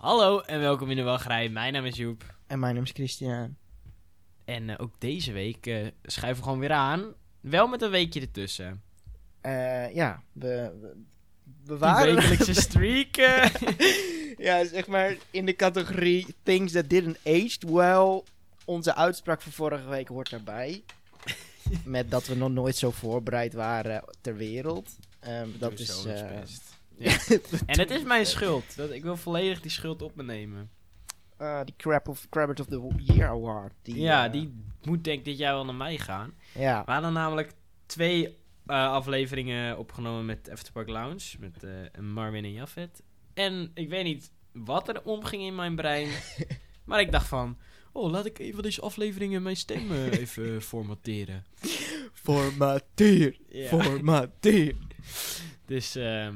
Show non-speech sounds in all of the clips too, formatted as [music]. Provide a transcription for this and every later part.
Hallo en welkom in de wachtrij. Mijn naam is Joep. En mijn naam is Christian. En eh, ook deze week eh, schuiven we gewoon weer aan. Wel met een weekje ertussen. Eh, ja, we, we, we waren... wekelijkse [laughs] streak. [laughs] ja, zeg maar in de categorie things that didn't aged well. Onze uitspraak van vorige week hoort daarbij. [laughs] Met dat we nog nooit zo voorbereid waren ter wereld. Ehm, dat is... Ja. [laughs] En het is mijn schuld. Dat, ik wil volledig die schuld op me nemen. eh, die Crab of, Crabbit of the Year Award. Die, ja, eh, die moet denk ik dit jaar wel naar mij gaan. Ja, We hadden namelijk twee eh, afleveringen opgenomen met Afterpark Lounge. Met Marvin en Jaffet. En ik weet niet wat er omging in mijn brein. [laughs] maar ik dacht van... Oh, laat ik even deze afleveringen mijn stem [laughs] even formateren. formateer, Ja. formateer. Dus ehm,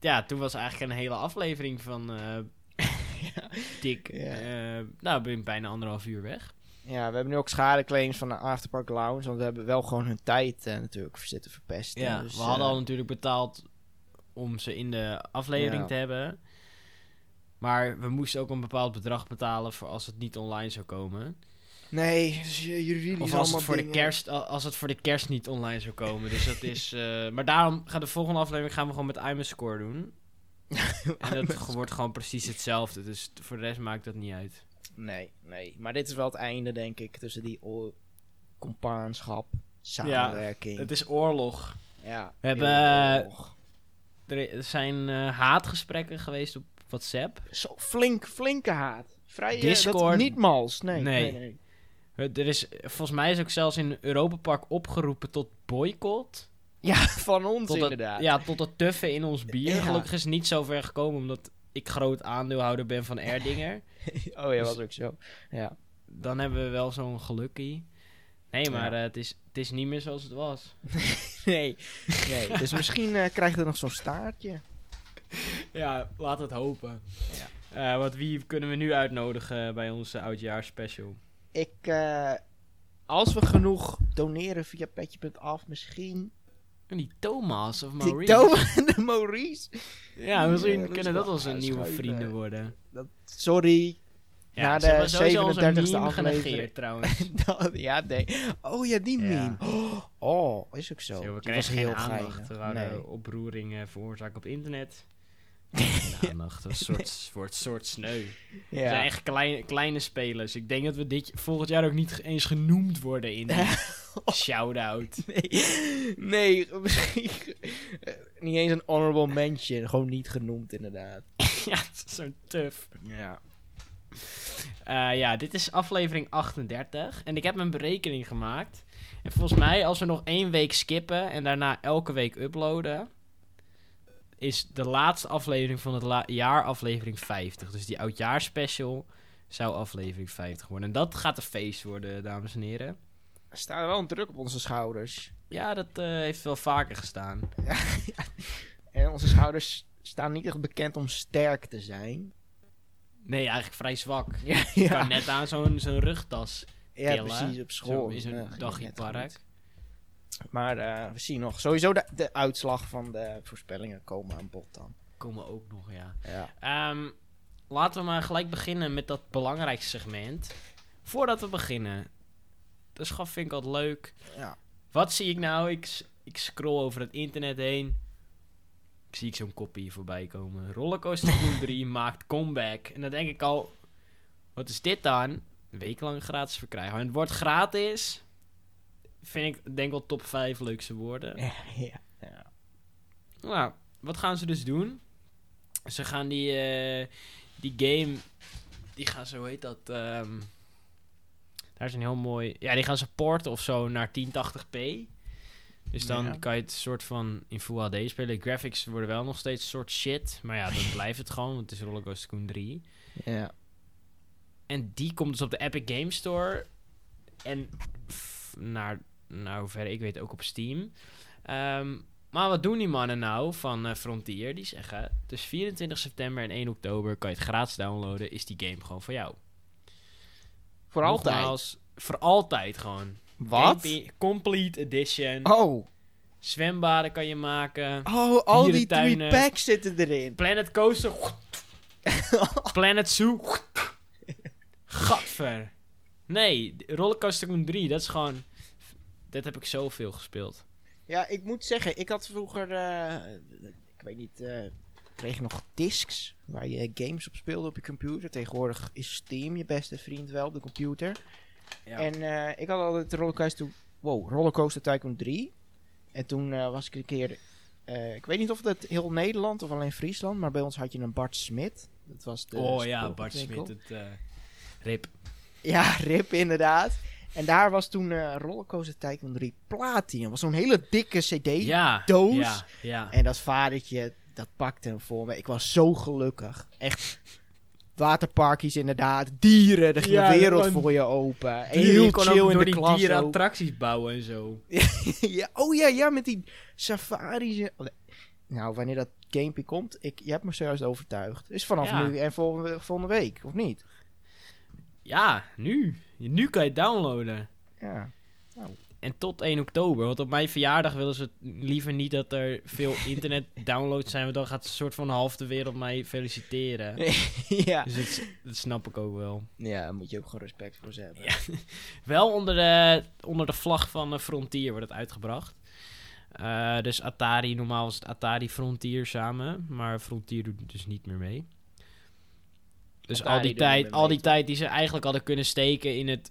ja, toen was eigenlijk een hele aflevering van eh [laughs] dik. Ja. eh, nou, ben ik bijna anderhalf uur weg. Ja, we hebben nu ook schadeclaims van de Afterpark Lounge. Want we hebben wel gewoon hun tijd eh, natuurlijk zitten verpesten. Ja, dus, we hadden al natuurlijk betaald om ze in de aflevering Ja. te hebben. Maar we moesten ook een bepaald bedrag betalen voor als het niet online zou komen. Nee, dus j- jullie Of als allemaal het, voor de kerst, al- als het voor de kerst niet online zou komen. Dus dat is. eh, maar daarom gaat de volgende aflevering gaan we gewoon met iMuscore doen. [laughs] En dat wordt gewoon precies hetzelfde. Dus voor de rest maakt dat niet uit. Nee, nee. Maar dit is wel het einde, denk ik, tussen die compaanschap, samenwerking. Het is oorlog. ja, We hebben, eh, oorlog. Er zijn eh, haatgesprekken geweest op WhatsApp. Zo flink, flinke haat. Vrij, eh, dat niet mals. Nee, Nee. nee, nee. Er is volgens mij is ook zelfs in Europa Park opgeroepen tot boycott. Ja, [laughs] van ons Tot het, inderdaad. ja, tot het tuffen in ons bier. Ja. Gelukkig is het niet zo ver gekomen omdat ik groot aandeelhouder ben van Erdinger. [laughs] oh ja, was ook zo. Ja. Dan hebben we wel zo'n gelukkie. Nee, maar eh, het, is, het is niet meer zoals het was. [laughs] Nee, nee. dus misschien eh, krijgt het nog zo'n staartje. Ja, laat het hopen. Ja. Eh, want wie kunnen we nu uitnodigen bij onze oudjaarsspecial? Ik, eh, als we genoeg doneren via petje.af, misschien... En die Thomas of Die Maurice. Thomas en de Maurice. Ja, misschien Ja, kunnen dat wel onze nieuwe vrienden worden. Dat, sorry. Ja, Na de hebben sowieso onze 37e meme aflevering. genegeerd trouwens. [laughs] Dat- ja, nee. Oh ja, die Ja. meme. Oh, is ook zo. Zo, we Die was heel geen aandacht. geinig. We wouden Nee. oproeringen veroorzaken op internet. Aandacht, een soort, voor het soort sneu. Het zijn echt kleine, kleine spelers. Ik denk dat we dit volgend jaar ook niet eens genoemd worden in die [laughs] shout-out. Nee, nee, misschien eh, niet eens een honorable mention. Gewoon niet genoemd, inderdaad. [laughs] ja, het is zo tough. Ja. Eh, ja, dit is aflevering 38. En ik heb een berekening gemaakt. En volgens mij, als we nog één week skippen en daarna elke week uploaden, is de laatste aflevering van het la- jaar aflevering 50. Dus die oudjaarspecial zou aflevering 50 worden. En dat gaat een feest worden, dames en heren. Er staat wel een druk op onze schouders. Ja, dat eh, heeft wel vaker gestaan. [laughs] En onze schouders staan niet echt bekend om sterk te zijn. Nee, eigenlijk vrij zwak. Ja, Ik kan net aan zo'n zo'n rugtas. ja tillen, precies, op Zo school. in zo'n dagje park. Maar eh, we zien nog. Sowieso de, de uitslag van de voorspellingen komen aan bod dan. Komen ook nog, ja. Ja. Ehm, laten we maar gelijk beginnen met dat belangrijkste segment. Voordat we beginnen. Dus gaf vind ik altijd leuk. Ja. Wat zie ik nou? Ik, ik scroll over het internet heen. Ik zie ik zo'n kopie voorbij komen. Rollercoaster Tycoon 3 [laughs] maakt comeback. En dan denk ik al... Wat is dit dan? Een week lang gratis verkrijgen. En het wordt gratis. Vind ik denk wel top 5 leukste woorden. Ja, ja. Nou, wat gaan ze dus doen? Ze gaan die, eh, die game, die gaan ze, hoe heet dat? ehm, daar is een heel mooi, ja, die gaan ze porten of zo naar 1080p. Dus dan Ja. kan je het soort van in Full HD spelen. Graphics worden wel nog steeds een soort shit, maar ja, dan [laughs] blijft het gewoon, want het is Rollercoaster Tycoon 3. ja. En die komt dus op de Epic Game Store. En naar, naar hoever ik weet ook op Steam. Ehm, maar wat doen die mannen nou van eh, Frontier? Die zeggen, dus 24 september en 1 oktober kan je het gratis downloaden. Is die game gewoon voor jou. Voor altijd. Nogmaals, voor altijd gewoon. Wat? Game- Complete Edition. Oh. Zwembaden kan je maken. Oh, al die drie Dierentuinen. packs zitten erin. Planet Coaster. Planet Zoo. Gadver. Nee, Rollercoaster Tycoon 3, dat is gewoon... Dat heb ik zoveel gespeeld. Ja, ik moet zeggen, ik had vroeger, eh, ik weet niet, eh, kreeg je nog discs waar je games op speelde op je computer. Tegenwoordig is Steam je beste vriend wel op de computer. Ja. En eh, ik had altijd Rollercoaster, wow, Rollercoaster Tycoon 3. En toen was ik een keer, eh, ik weet niet of het heel Nederland of alleen Friesland, maar bij ons had je een Bart Smit. Dat was de oh ja, Bart. Smit, het eh, rip. Ja, rip inderdaad. En daar was toen eh Rollercoaster Tycoon 3 Platinum. was zo'n hele dikke cd. Ja, doos. Ja, ja. En dat vadertje, dat pakte hem voor me. Ik was zo gelukkig. Echt. Waterparkjes inderdaad. Dieren. Er ging Ja, de wereld voor je open. En je kon ook in door de die dieren ook. attracties bouwen en zo. [laughs] ja, oh ja, ja, met die safaris. en-. Nou, wanneer dat gamepje komt, ik, je hebt me zojuist overtuigd. Is vanaf Ja. nu en volgende, volgende week, of niet? Ja, nu. Nu kan je het downloaden. Ja. En tot 1 oktober. Want op mijn verjaardag willen ze liever niet dat er veel [laughs] internet downloads zijn. Want dan gaat een soort van half de wereld mij feliciteren. [laughs] ja. Dus dat, dat snap ik ook wel. Ja, daar moet je ook gewoon respect voor ze hebben. Ja. [laughs] Wel onder de, onder de vlag van Frontier wordt het uitgebracht. Eh, dus Atari, normaal was het Atari Frontier samen. Maar Frontier doet dus niet meer mee. Dus al die, tijd, al die tijd die ze eigenlijk hadden kunnen steken in het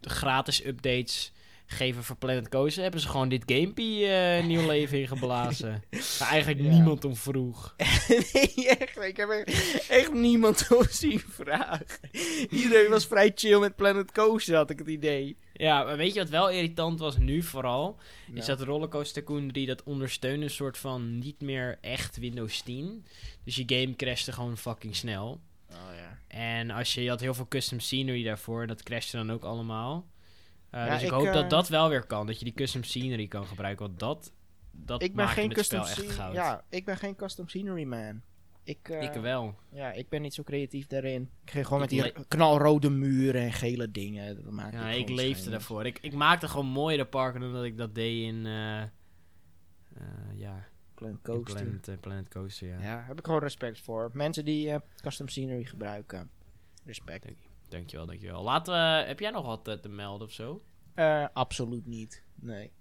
gratis updates geven voor Planet Coaster, hebben ze gewoon dit gamepie eh nieuw [laughs] leven ingeblazen. Waar eigenlijk Ja. niemand om vroeg. [laughs] nee, echt. Ik heb echt, echt niemand [laughs] om zien vragen. Iedereen was vrij chill met Planet Coaster, had ik het idee. Ja, maar weet je wat wel irritant was nu vooral? Is dat Rollercoaster Tycoon 3 dat ondersteunt een soort van niet meer echt Windows 10. Dus je game crashte gewoon fucking snel. Oh ja. En als je, je had heel veel custom scenery daarvoor, dat crashte dan ook allemaal. Uh, Ja, dus ik, ik, hoop eh, dat dat wel weer kan, dat je die custom scenery kan gebruiken, want dat, dat Ik ben maakte geen het custom spel echt goud. Ja, ik ben geen custom scenery man. Ik, eh, Ik wel. Ja, ik ben niet zo creatief daarin. Ik ging gewoon Ik met die knalrode muren en gele dingen. Dat maak Ja, ik leefde daarvoor. Ik, ik maakte gewoon mooiere parken dan dat ik dat deed in, eh, eh, ja, Planet Coaster. Planet, eh, Planet Coaster, ja. Ja, heb ik gewoon respect voor. Mensen die eh, custom scenery gebruiken. Respect. Dankjewel, dankjewel. Laten we, heb jij nog wat eh, te melden of zo? Eh, absoluut niet. Nee.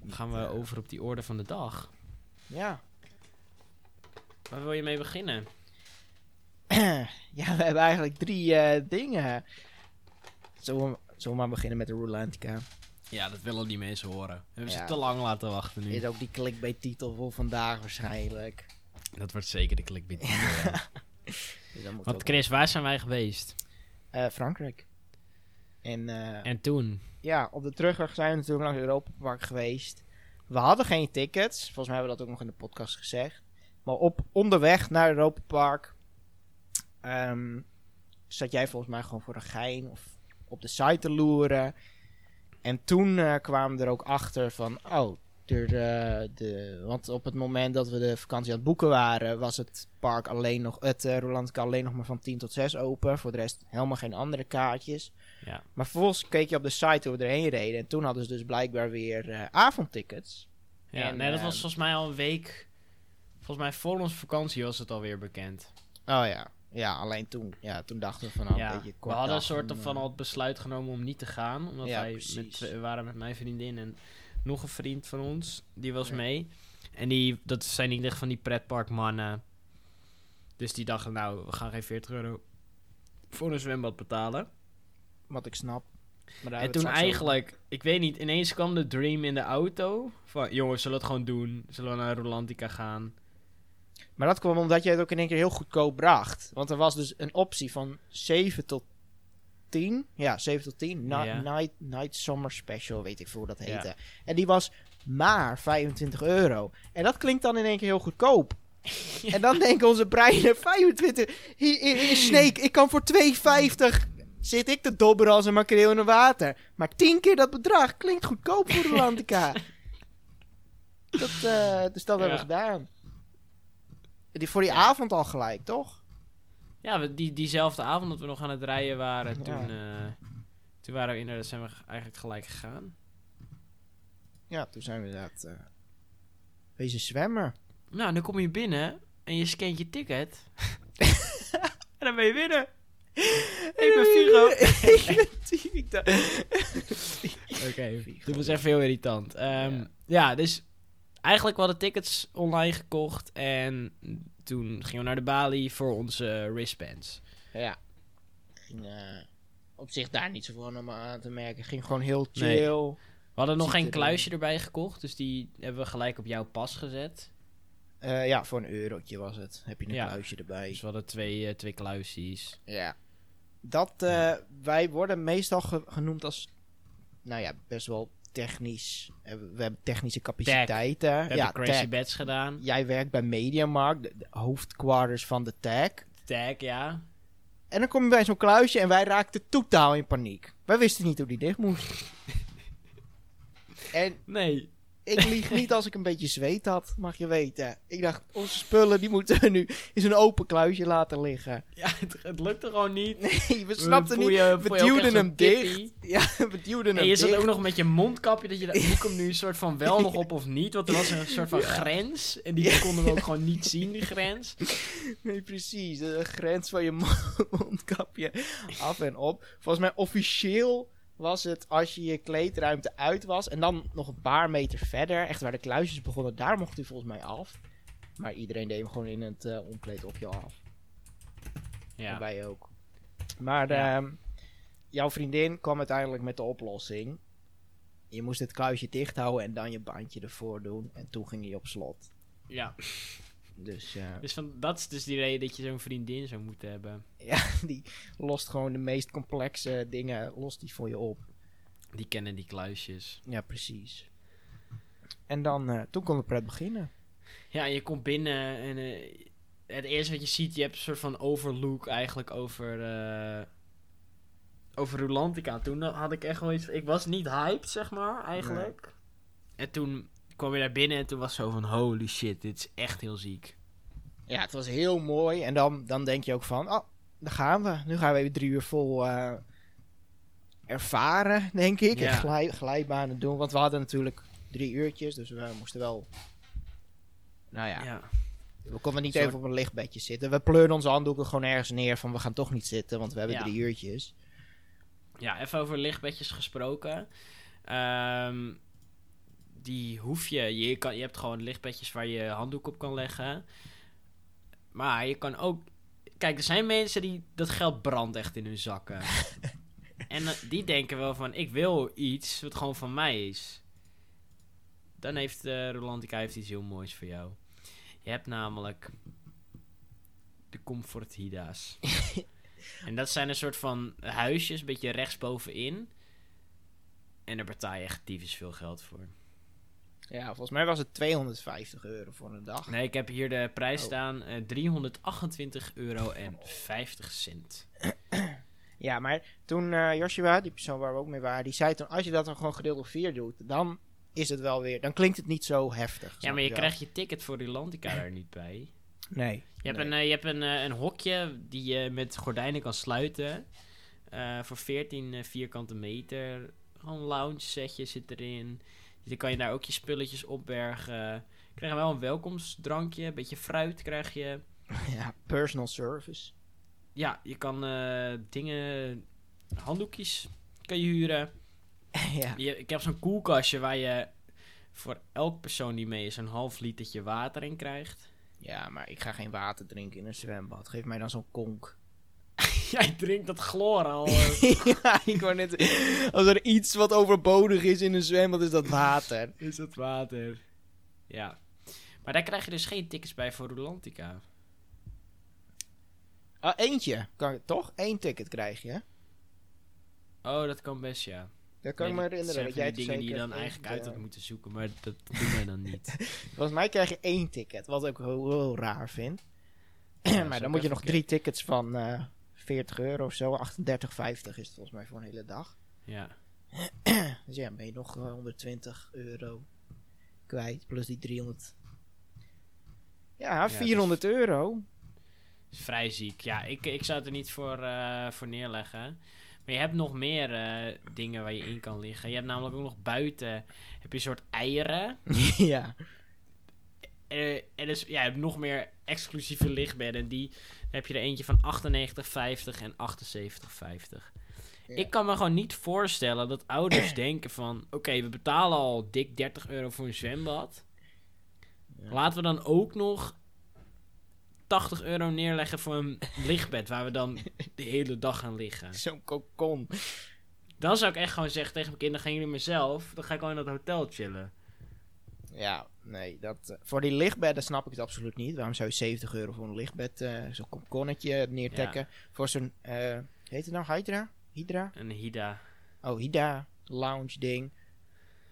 Dan gaan we over op die orde van de dag. Ja. Waar wil je mee beginnen? [clears throat] ja, we hebben eigenlijk drie eh, dingen. Zullen we, zullen we maar beginnen met de Rolantica? Ja, dat willen die mensen horen. We hebben Ja. ze te lang laten wachten nu. Is ook die clickbait titel voor vandaag waarschijnlijk. Dat wordt zeker de clickbait. ja. [laughs] Dus Want Chris, waar zijn wij geweest? Eh, Frankrijk. En, eh, En toen? ja, op de terugweg zijn we natuurlijk langs Europa Park geweest. We hadden geen tickets. Volgens mij hebben we dat ook nog in de podcast gezegd. Maar op onderweg naar Europa Park ehm, zat jij volgens mij gewoon voor een gein of op de site te loeren. En toen eh, kwamen we er ook achter van, oh, eh, de, want op het moment dat we de vakantie aan het boeken waren, was het park alleen nog, het uh, Rolandica alleen nog maar van 10 tot 6 open. Voor de rest helemaal geen andere kaartjes. Ja. Maar vervolgens keek je op de site hoe we erheen reden. En toen hadden ze dus blijkbaar weer eh, avondtickets. Ja, En, nee, dat eh, was volgens mij al een week. Volgens mij voor onze vakantie was het alweer bekend. Oh ja. Ja, alleen toen. Ja, toen dachten we van nou, ja, een beetje we kort hadden een soort van eh, al het besluit genomen om niet te gaan. Omdat Ja, wij precies. met, we waren met mijn vriendin en nog een vriend van ons. Die was Ja. mee. En die, dat zijn niet echt van die pretparkmannen. Dus die dachten, nou, we gaan geen 40 euro voor een zwembad betalen. Wat ik snap. Maar En toen we eigenlijk, ik weet niet, ineens kwam de dream in de auto. Van, jongens, zullen we het gewoon doen? Zullen we naar Rolantica gaan? Maar dat kwam omdat jij het ook in één keer heel goedkoop bracht. Want er was dus een optie van 7 tot 10. Ja, 7 tot 10. Na- Ja. night, night Summer Special, weet ik veel hoe dat Ja. heette. En die was maar 25 euro. En dat klinkt dan in één keer heel goedkoop. [laughs] En dan denken onze breinen 25. Hier, hier, Snake, ik kan voor 2,50 zit ik te dobberen als een makreel in een water. Maar 10 keer dat bedrag klinkt goedkoop voor Rolantica. [laughs] dat, eh, dus dat hebben we gedaan. Die, voor die avond al gelijk, toch? Ja, we, die, diezelfde avond dat we nog aan het rijden waren, Ja. toen, eh, toen waren we inderdaad, zijn we eigenlijk gelijk gegaan. Ja, toen zijn we inderdaad eh wezen zwemmen. Nou, dan kom je binnen en je scant je ticket. [laughs] daarmee winnen. Ik ben Figo. [laughs] ik ben. [laughs] Oké, dit was echt veel irritant. Ehm, Ja. ja. dus eigenlijk we hadden tickets online gekocht en toen gingen we naar de balie voor onze wristbands. Ja. Ging, eh, op zich daar niet zoveel aan aan te merken. Ging gewoon heel chill. Nee. We hadden nog geen er, kluisje erbij gekocht, dus die hebben we gelijk op jouw pas gezet. Eh, ja, voor een eurotje was het. Heb je een Ja. kluisje erbij. Dus we hadden twee, eh, twee kluisjes. Ja. Dat, eh, wij worden meestal ge- genoemd als, nou ja, best wel technisch. Eh, we hebben technische capaciteiten. We ja, hebben crazy tag. bets gedaan. Jij werkt bij Mediamarkt, de, de hoofdquarters van de tag. Tag, ja. En dan kom je bij zo'n kluisje en wij raakten totaal in paniek. Wij wisten niet hoe die dicht moest. [laughs] en Nee. Ik lieg [laughs] niet als ik een beetje zweet had, mag je weten. Ik dacht, onze spullen die moeten we nu in zo'n open kluisje laten liggen. Ja, het, het lukte gewoon niet. [laughs] Nee, we snapten niet. je- We je duwden hem dicht. Ja, [laughs] we duwden En hem je zat dicht. ook nog met je mondkapje, dat je die komt nu een soort van wel nog op of niet. Want er was een soort van grens. En die Ja. konden we ook gewoon niet zien, die grens. Nee, precies. De grens van je mondkapje af en op. Volgens mij officieel was het als je je kleedruimte uit was. En dan nog een paar meter verder, echt waar de kluisjes begonnen, daar mocht hij volgens mij af. Maar iedereen deed hem gewoon in het eh omkleed op je af. En Ja. wij ook. Maar Ja. ehm, jouw vriendin kwam uiteindelijk met de oplossing. Je moest het kluisje dicht houden en dan je bandje ervoor doen. En toen ging hij op slot. ja. Dus eh, Dus van, dat is dus die reden dat je zo'n vriendin zou moeten hebben. ja, [laughs] die lost gewoon de meest complexe dingen lost die voor je op. Die kennen die kluisjes. Ja, precies. En dan, eh, toen kon de pret beginnen. Ja, je komt binnen en eh, het eerste wat je ziet, je hebt een soort van overlook eigenlijk over, eh over Rulantica. Toen had ik echt wel iets, ik was niet hyped, zeg maar, eigenlijk. En toen kwam je daar binnen en toen was zo van, holy shit, dit is echt heel ziek. Ja, het was heel mooi. En dan, dan denk je ook van, oh, daar gaan we. Nu gaan we even drie uur vol eh, ervaren, denk ik. Ja. En glij, glijbanen doen. Want we hadden natuurlijk drie uurtjes, dus we moesten wel... Nou ja, Ja. we konden niet even op een lichtbedje zitten. We pleurden onze handdoeken gewoon ergens neer van, we gaan toch niet zitten, want we hebben Ja. drie uurtjes. Ja, even over lichtbedjes gesproken. Ehm, die hoef je, je, kan, je hebt gewoon lichtbedjes waar je handdoek op kan leggen. Maar je kan ook... Kijk, er zijn mensen die... Dat geld brandt echt in hun zakken. [laughs] en die denken wel van... Ik wil iets wat gewoon van mij is. Dan heeft eh Rolantica heeft iets heel moois voor jou. Je hebt namelijk... De Comfort Hida's. [laughs] En dat zijn een soort van huisjes, een beetje rechtsbovenin. En daar betaal je echt tyfus veel geld voor. Ja, volgens mij was het 250 euro voor een dag. Nee, ik heb hier de prijs Oh. staan. eh 328 euro en 50 cent. Ja, maar toen eh, Joshua, die persoon waar we ook mee waren, die zei toen, als je dat dan gewoon gedeeld door vier doet, dan is het wel weer, dan klinkt het niet zo heftig. Ja, maar je wel? krijgt je ticket voor Rolantica daar niet bij. Nee. Je hebt, Nee. een, eh, je hebt een, een hokje die je met gordijnen kan sluiten. voor 14 eh, vierkante meter. Gewoon een lounge setje zit erin. Dus dan kan je daar ook je spulletjes opbergen. Je krijgt wel een welkomstdrankje. Een beetje fruit krijg je. [laughs] Ja, personal service. Ja, je kan eh, dingen... Handdoekjes kan je huren. [laughs] ja. Je, ik heb zo'n koelkastje waar je voor elk persoon die mee is... een half litertje water in krijgt. ja, maar ik ga geen water drinken in een zwembad. Geef mij dan zo'n konk. [laughs] Jij drinkt dat chloor al. [laughs] ja, ik wou net, als er iets wat overbodig is in een zwembad, is dat water. [laughs] Is het water? Ja. Maar daar krijg je dus geen tickets bij voor Rolantica. Ah, eentje, kan, toch? Eén ticket krijg je. Oh, dat kan best, ja. Dat kan Nee, ik me dat herinneren. zijn Dat jij die dingen die je dan eigenlijk uit had eh, moeten zoeken, maar dat doen wij dan niet. Volgens mij krijg je één ticket, wat ik heel, heel raar vind. Ja, [clears throat] maar dan moet je nog drie tickets van eh 40 euro of zo. 38,50 is het volgens mij voor een hele dag. Ja. [clears throat] Dus ja, ben je nog eh, 120 euro kwijt. Plus die 300. Ja, is- 400 euro. is vrij ziek. Ja, ik, ik zou het er niet voor, eh, voor neerleggen. Maar je hebt nog meer eh, dingen waar je in kan liggen. Je hebt namelijk ook nog buiten heb je een soort eieren. [laughs] ja. Eh, en dus, ja, je hebt nog meer exclusieve lichtbedden. Die heb je er eentje van 98,50 en 78,50. Ja. Ik kan me gewoon niet voorstellen dat ouders [clears throat] denken van... Oké, we betalen al dik 30 euro voor een zwembad. Ja. Laten we dan ook nog 80 euro neerleggen voor een lichtbed... waar we dan de hele dag gaan liggen. Zo'n kokon. Dan zou ik echt gewoon zeggen tegen mijn kinderen... gaan jullie maar zelf, dan ga ik gewoon in dat hotel chillen. Ja, nee, dat, eh, voor die lichtbedden snap ik het absoluut niet. Waarom zou je 70 euro voor een lichtbed, eh, zo'n kokonnetje neertekken? Voor zo'n, eh heet het nou Hydra? Hydra? Een Hida. Oh, Hydra lounge ding.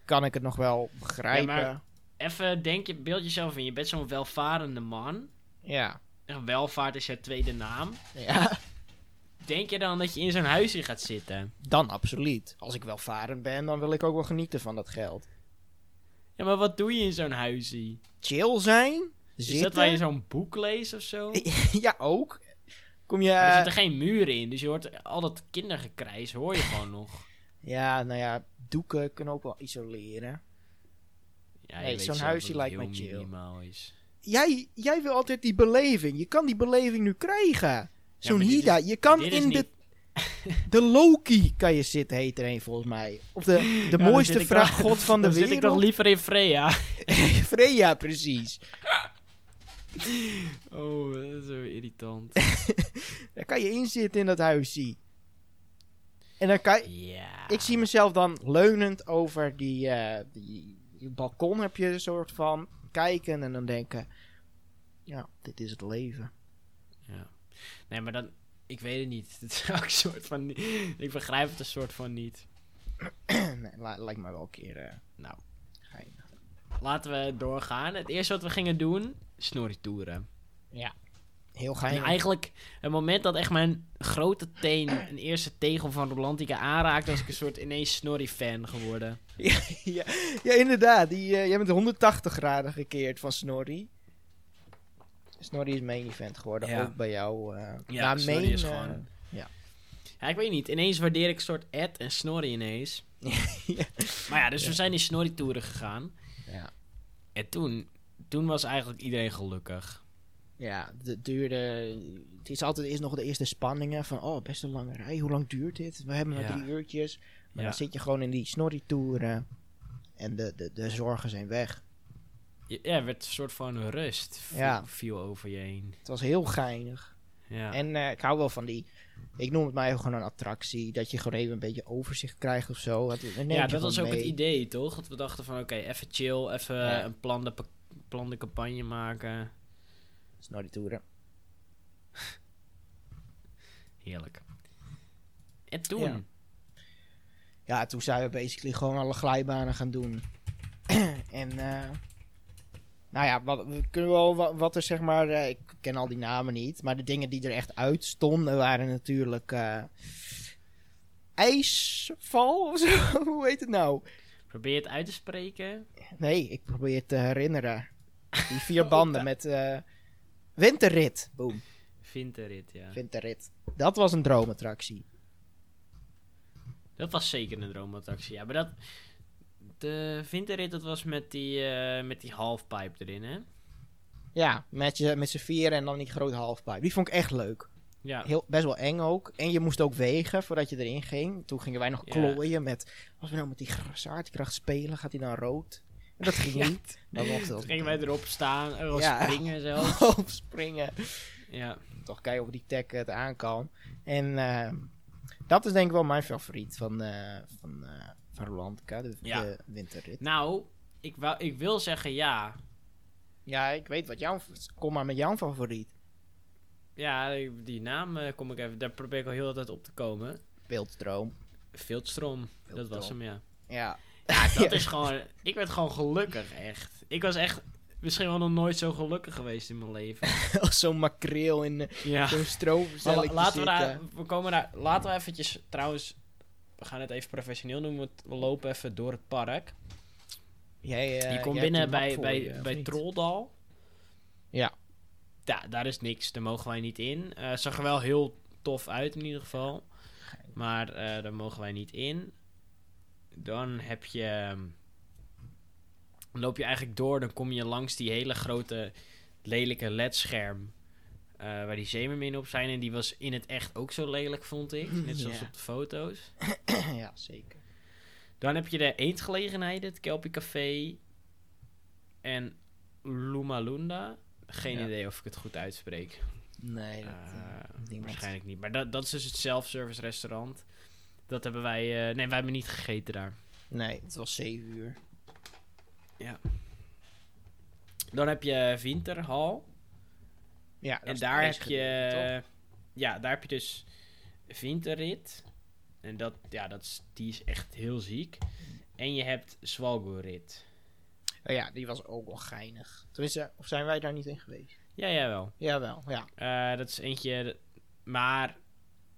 Kan ik het nog wel begrijpen. Ja, Ja, maar- Even denk je, beeld jezelf in. Je bent zo'n welvarende man. ja. En welvaart is je tweede naam. ja. [laughs] Denk je dan dat je in zo'n huisje gaat zitten? Dan absoluut. Als ik welvarend ben, dan wil ik ook wel genieten van dat geld. Ja, maar wat doe je in zo'n huisje? Chill zijn? Is Zitten? dat waar je zo'n boek leest of zo? [laughs] ja, ook. Kom je... er zitten geen muren in, dus je hoort al dat kindergekrijs hoor je gewoon nog. [laughs] Ja, nou ja, doeken kunnen ook wel isoleren. Ja, Nee, je weet zo'n huisje lijkt me chill. is. Jij, jij wil altijd die beleving. Je kan die beleving nu krijgen. Zo'n Hida. is- je kan in niet- [laughs] de... Loki kan je zitten, heet er een volgens mij. Of de, de Ja, mooiste zit ik vraag toch- god van [laughs] de Dan zit ik wereld. toch liever in Freya. [laughs] Freya, precies. Oh, dat is zo irritant. Daar kan je in zitten in dat huisje. En dan kan je... ja. Ik zie mezelf dan leunend over die, eh, die, die balkon heb je een soort van kijken en dan denken... Ja, dit is het leven. Ja. Nee, maar dan... Ik weet het niet. [laughs] Het is ook een soort van... Ik begrijp het een soort van niet. [clears throat] nee, li- lijkt me wel een keer eh Nou, geinig. laten we doorgaan. Het eerste wat we gingen doen... Snorri-toeren. Ja. Heel En geinig. eigenlijk, het moment dat echt mijn grote teen [clears throat] een eerste tegel van Rolantica aanraakte, was ik een soort ineens Snorri-fan geworden. ja, [laughs] ja, ja, inderdaad. Die, eh, jij bent 180 graden gekeerd van Snorri. Snorri is main event geworden, Ja. ook bij jou. eh Ja, Snorri main, is eh, gewoon- ja. Ja, ik weet niet. Ineens waardeer ik een soort Ed en Snorri ineens. [laughs] Ja. Maar ja, dus we zijn die Snorri-toeren gegaan. ja. En toen, toen was eigenlijk iedereen gelukkig. Ja, het duurde. Het is altijd eerst nog de eerste spanningen van. Oh, best een lange rij. Hoe lang duurt dit? We hebben Ja. drie uurtjes. Maar Ja. dan zit je gewoon in die snorri-toeren. En de, de, de zorgen zijn weg. Ja, er werd een soort van rust. Ja. Viel over je heen. Het was heel geinig. Ja. En eh, ik hou wel van die. Ik noem het maar even gewoon een attractie. Dat je gewoon even een beetje overzicht krijgt of zo. Dat, ja, dat was ook het idee, toch? Dat we dachten van, oké, even chill, even Ja. een plande, plande campagne maken. Snorri-toeren. Heerlijk. En toen, Ja. Ja, toen zijn we basically gewoon alle glijbanen gaan doen. [clears throat] en, eh nou ja, wat, we kunnen wel wat, wat er zeg maar, eh, ik ken al die namen niet, maar de dingen die er echt uit stonden waren natuurlijk eh ijsval of zo. [laughs] Hoe heet het nou? probeer het uit te spreken. Nee, ik probeer het te herinneren. Die [laughs] vier Oh, banden met eh winterrit. Boom, Winterrit, ja. winterrit. Dat was een droomattractie. Dat was zeker een droomattractie. Ja, maar dat... De winterrit, dat was met die, eh, met die halfpipe erin, hè? Ja, met, je, met z'n vieren en dan die grote halfpipe. Die vond ik echt leuk. Ja. Heel, best wel eng ook. En je moest ook wegen voordat je erin ging. Toen gingen wij nog Ja. klooien met... Als we nou met die zwaartekracht spelen, gaat hij dan rood? En dat ging [laughs] Ja. niet. Dan [laughs] Toen gingen wij erop staan, erop Ja. springen zelf. [laughs] op springen. Ja. Toch kijken of die tech het aan kan. En eh, dat is denk ik wel mijn favoriet van, eh van, eh van de, Ja. de winterrit. Nou, ik, wou, ik wil zeggen ja. Ja, ik weet wat jouw... Kom maar met jouw favoriet. Ja, die naam eh, kom ik even... Daar probeer ik al heel de tijd op te komen. Beeldstroom. Veldstrom. Dat was hem, ja. Ja. Ja, [laughs] dat is gewoon... Ik werd gewoon gelukkig, echt. Ik was echt misschien wel nog nooit zo gelukkig geweest in mijn leven. [laughs] Als zo'n makreel in eh, Ja. zo'n la- laten we daar... We komen daar... Laten we eventjes... Trouwens... We gaan het even professioneel doen. want We lopen even door het park. Jij, eh, je komt jij binnen bij, voor bij, bij niet? Trolldal. Ja. Ja, daar is niks. Daar mogen wij niet in. Eh zag er wel heel tof uit in ieder geval. Maar eh, daar mogen wij niet in. Dan heb je... ehm, Dan loop je eigenlijk door, dan kom je langs die hele grote, lelijke ledscherm. Eh waar die zeemerminnen op zijn. En die was in het echt ook zo lelijk, vond ik. [laughs] Net zoals Ja. op de foto's. [clears throat] ja, zeker. Dan heb je de eetgelegenheden, het Kelpie Café en Lumalunda. Geen Ja. idee of ik het goed uitspreek. Nee, dat, Eh, eh, waarschijnlijk niet. Maar dat, dat is dus het self-service restaurant. Dat hebben wij... nee, wij hebben niet gegeten daar. Nee, het was 7 uur. Dan heb je Winterhal. Ja, En daar heb je... Ja, daar heb je dus Winterrit. En dat, ja, dat is, die is echt heel ziek. En je hebt Svalgorit. toch? Oh ja, die was ook wel geinig. Tenminste, of zijn wij daar niet in geweest? Ja, jawel. Jawel, ja. Eh, dat is eentje... Maar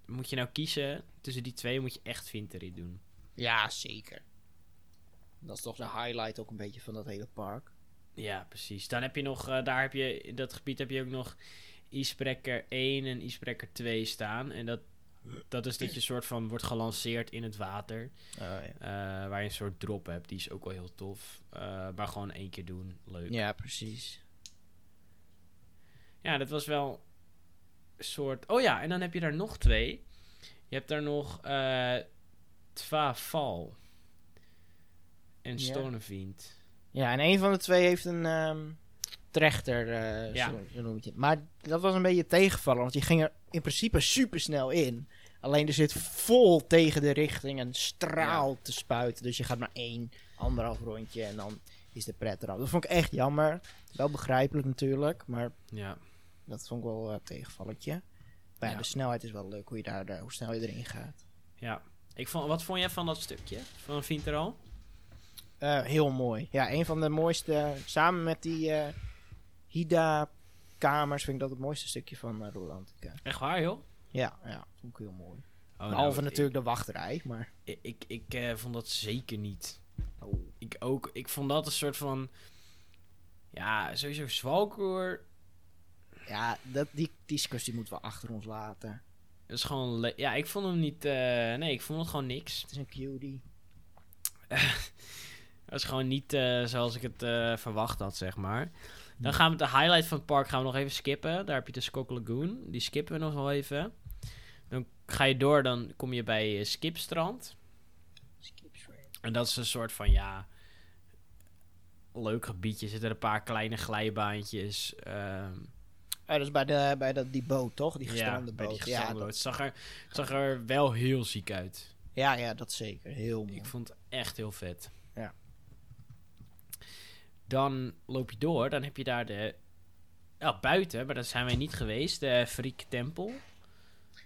moet je nou kiezen tussen die twee, moet je echt Winterrit doen. Ja, zeker. Dat is toch de highlight ook een beetje van dat hele park. Ja, precies. Dan heb je nog, eh, daar heb je, in dat gebied heb je ook nog Icebreaker 1 en Icebreaker 2 staan. En dat, dat is dat je soort van wordt gelanceerd in het water. Oh, ja. eh, waar je een soort drop hebt. Die is ook wel heel tof. Eh, maar gewoon één keer doen. Leuk. ja, precies. Ja, dat was wel een soort... Oh ja, en dan heb je daar nog twee. Je hebt daar nog Twa Val. En Ja. Ja, en een van de twee heeft een ehm, trechter, eh Ja. zo, noem je het. Maar dat was een beetje tegenvallen, want die ging er in principe super snel in. Alleen er zit vol tegen de richting een straal te spuiten. Dus je gaat maar één, anderhalf rondje en dan is de pret eraf. Dat vond ik echt jammer. Wel begrijpelijk natuurlijk, maar Ja. dat vond ik wel een tegenvalletje. Maar ja, de snelheid is wel leuk, hoe, je daar, daar- hoe snel je erin gaat. ja. Ik vond, wat vond jij van dat stukje? Van Vinteral? Eh, heel mooi. Ja, een van de mooiste, samen met die eh Hida-kamers, vind ik dat het mooiste stukje van uh, Rolantica. Echt waar, joh? Ja, ja, vond ik heel mooi. Oh, Behalve nou, natuurlijk de wachtrij, maar... Ik, ik, ik eh, vond dat zeker niet. Oh. Ik ook. Ik vond dat een soort van... Ja, sowieso Zwalkoor. Ja, dat, die discussie moeten we achter ons laten. Is gewoon... Ja, ik vond hem niet... eh, nee, ik vond het gewoon niks. Het is een cutie. [laughs] Dat is gewoon niet eh, zoals ik het eh, verwacht had, zeg maar. Dan gaan we de highlight van het park gaan we nog even skippen. Daar heb je de Skok Lagoon. Die skippen we nog wel even. Dan ga je door, dan kom je bij eh, Skipstrand. Skip shred. En dat is een soort van, ja... Leuk gebiedje. Er zitten een paar kleine glijbaantjes. ehm, Oh, dat is bij, de, bij dat, die boot, toch? Die ja, gestrande die boot. gestrande ja, boot. dat, Het, zag er, zag er wel heel ziek uit. ja, ja, dat zeker. Heel mooi. Ik vond het echt heel vet. Ja. Dan loop je door, dan heb je daar de... Ja, buiten, maar daar zijn wij niet geweest. De Friek Tempel.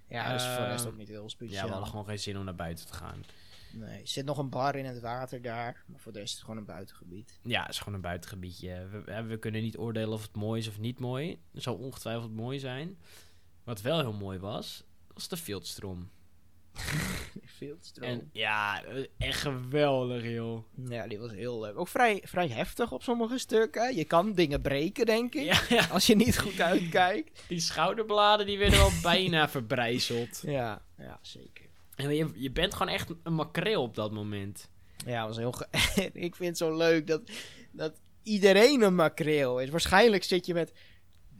Ja, dat is voor de rest Ehm, ook niet heel Ja, speciaal. we hadden gewoon geen zin om naar buiten te gaan. Nee, er zit nog een bar in het water daar. Maar voor de rest is het gewoon een buitengebied. Ja, het is gewoon een buitengebiedje. We, we- kunnen niet oordelen of het mooi is of niet mooi. Het zal ongetwijfeld mooi zijn. Wat wel heel mooi was, was de Fieldstrom. [laughs] Veel stroom. En ja, echt geweldig, joh. Ja, die was heel leuk. Ook vrij, vrij heftig op sommige stukken. Je kan dingen breken, denk ik. Ja, ja, Als je niet goed uitkijkt. [laughs] die schouderbladen die werden wel bijna [laughs] verbrijzeld. Ja, ja zeker. En je, je bent gewoon echt een makreel op dat moment. Ja, was heel ik vind het zo leuk dat, dat iedereen een makreel is. Waarschijnlijk zit je met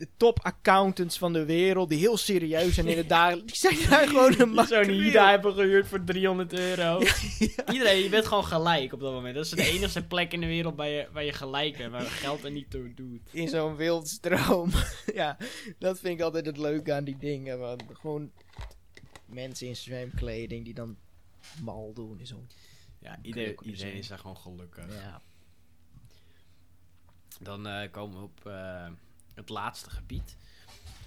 de top accountants van de wereld die heel serieus zijn in het dagelijks. Die zijn daar gewoon een Zo'n. Hida hebben gehuurd voor 300 euro. Iedereen, je bent gewoon gelijk op dat moment. Dat is de enige plek in de wereld waar je, waar je gelijk bent, waar geld er niet toe doet. In zo'n wildstroom. [laughs] ja, dat vind ik altijd het leuke aan die dingen. Want gewoon mensen in zwemkleding die dan mal doen. In zo'n Ja, iedereen, iedereen is daar gewoon gelukkig. ja. Dan eh, komen we op eh, het laatste gebied.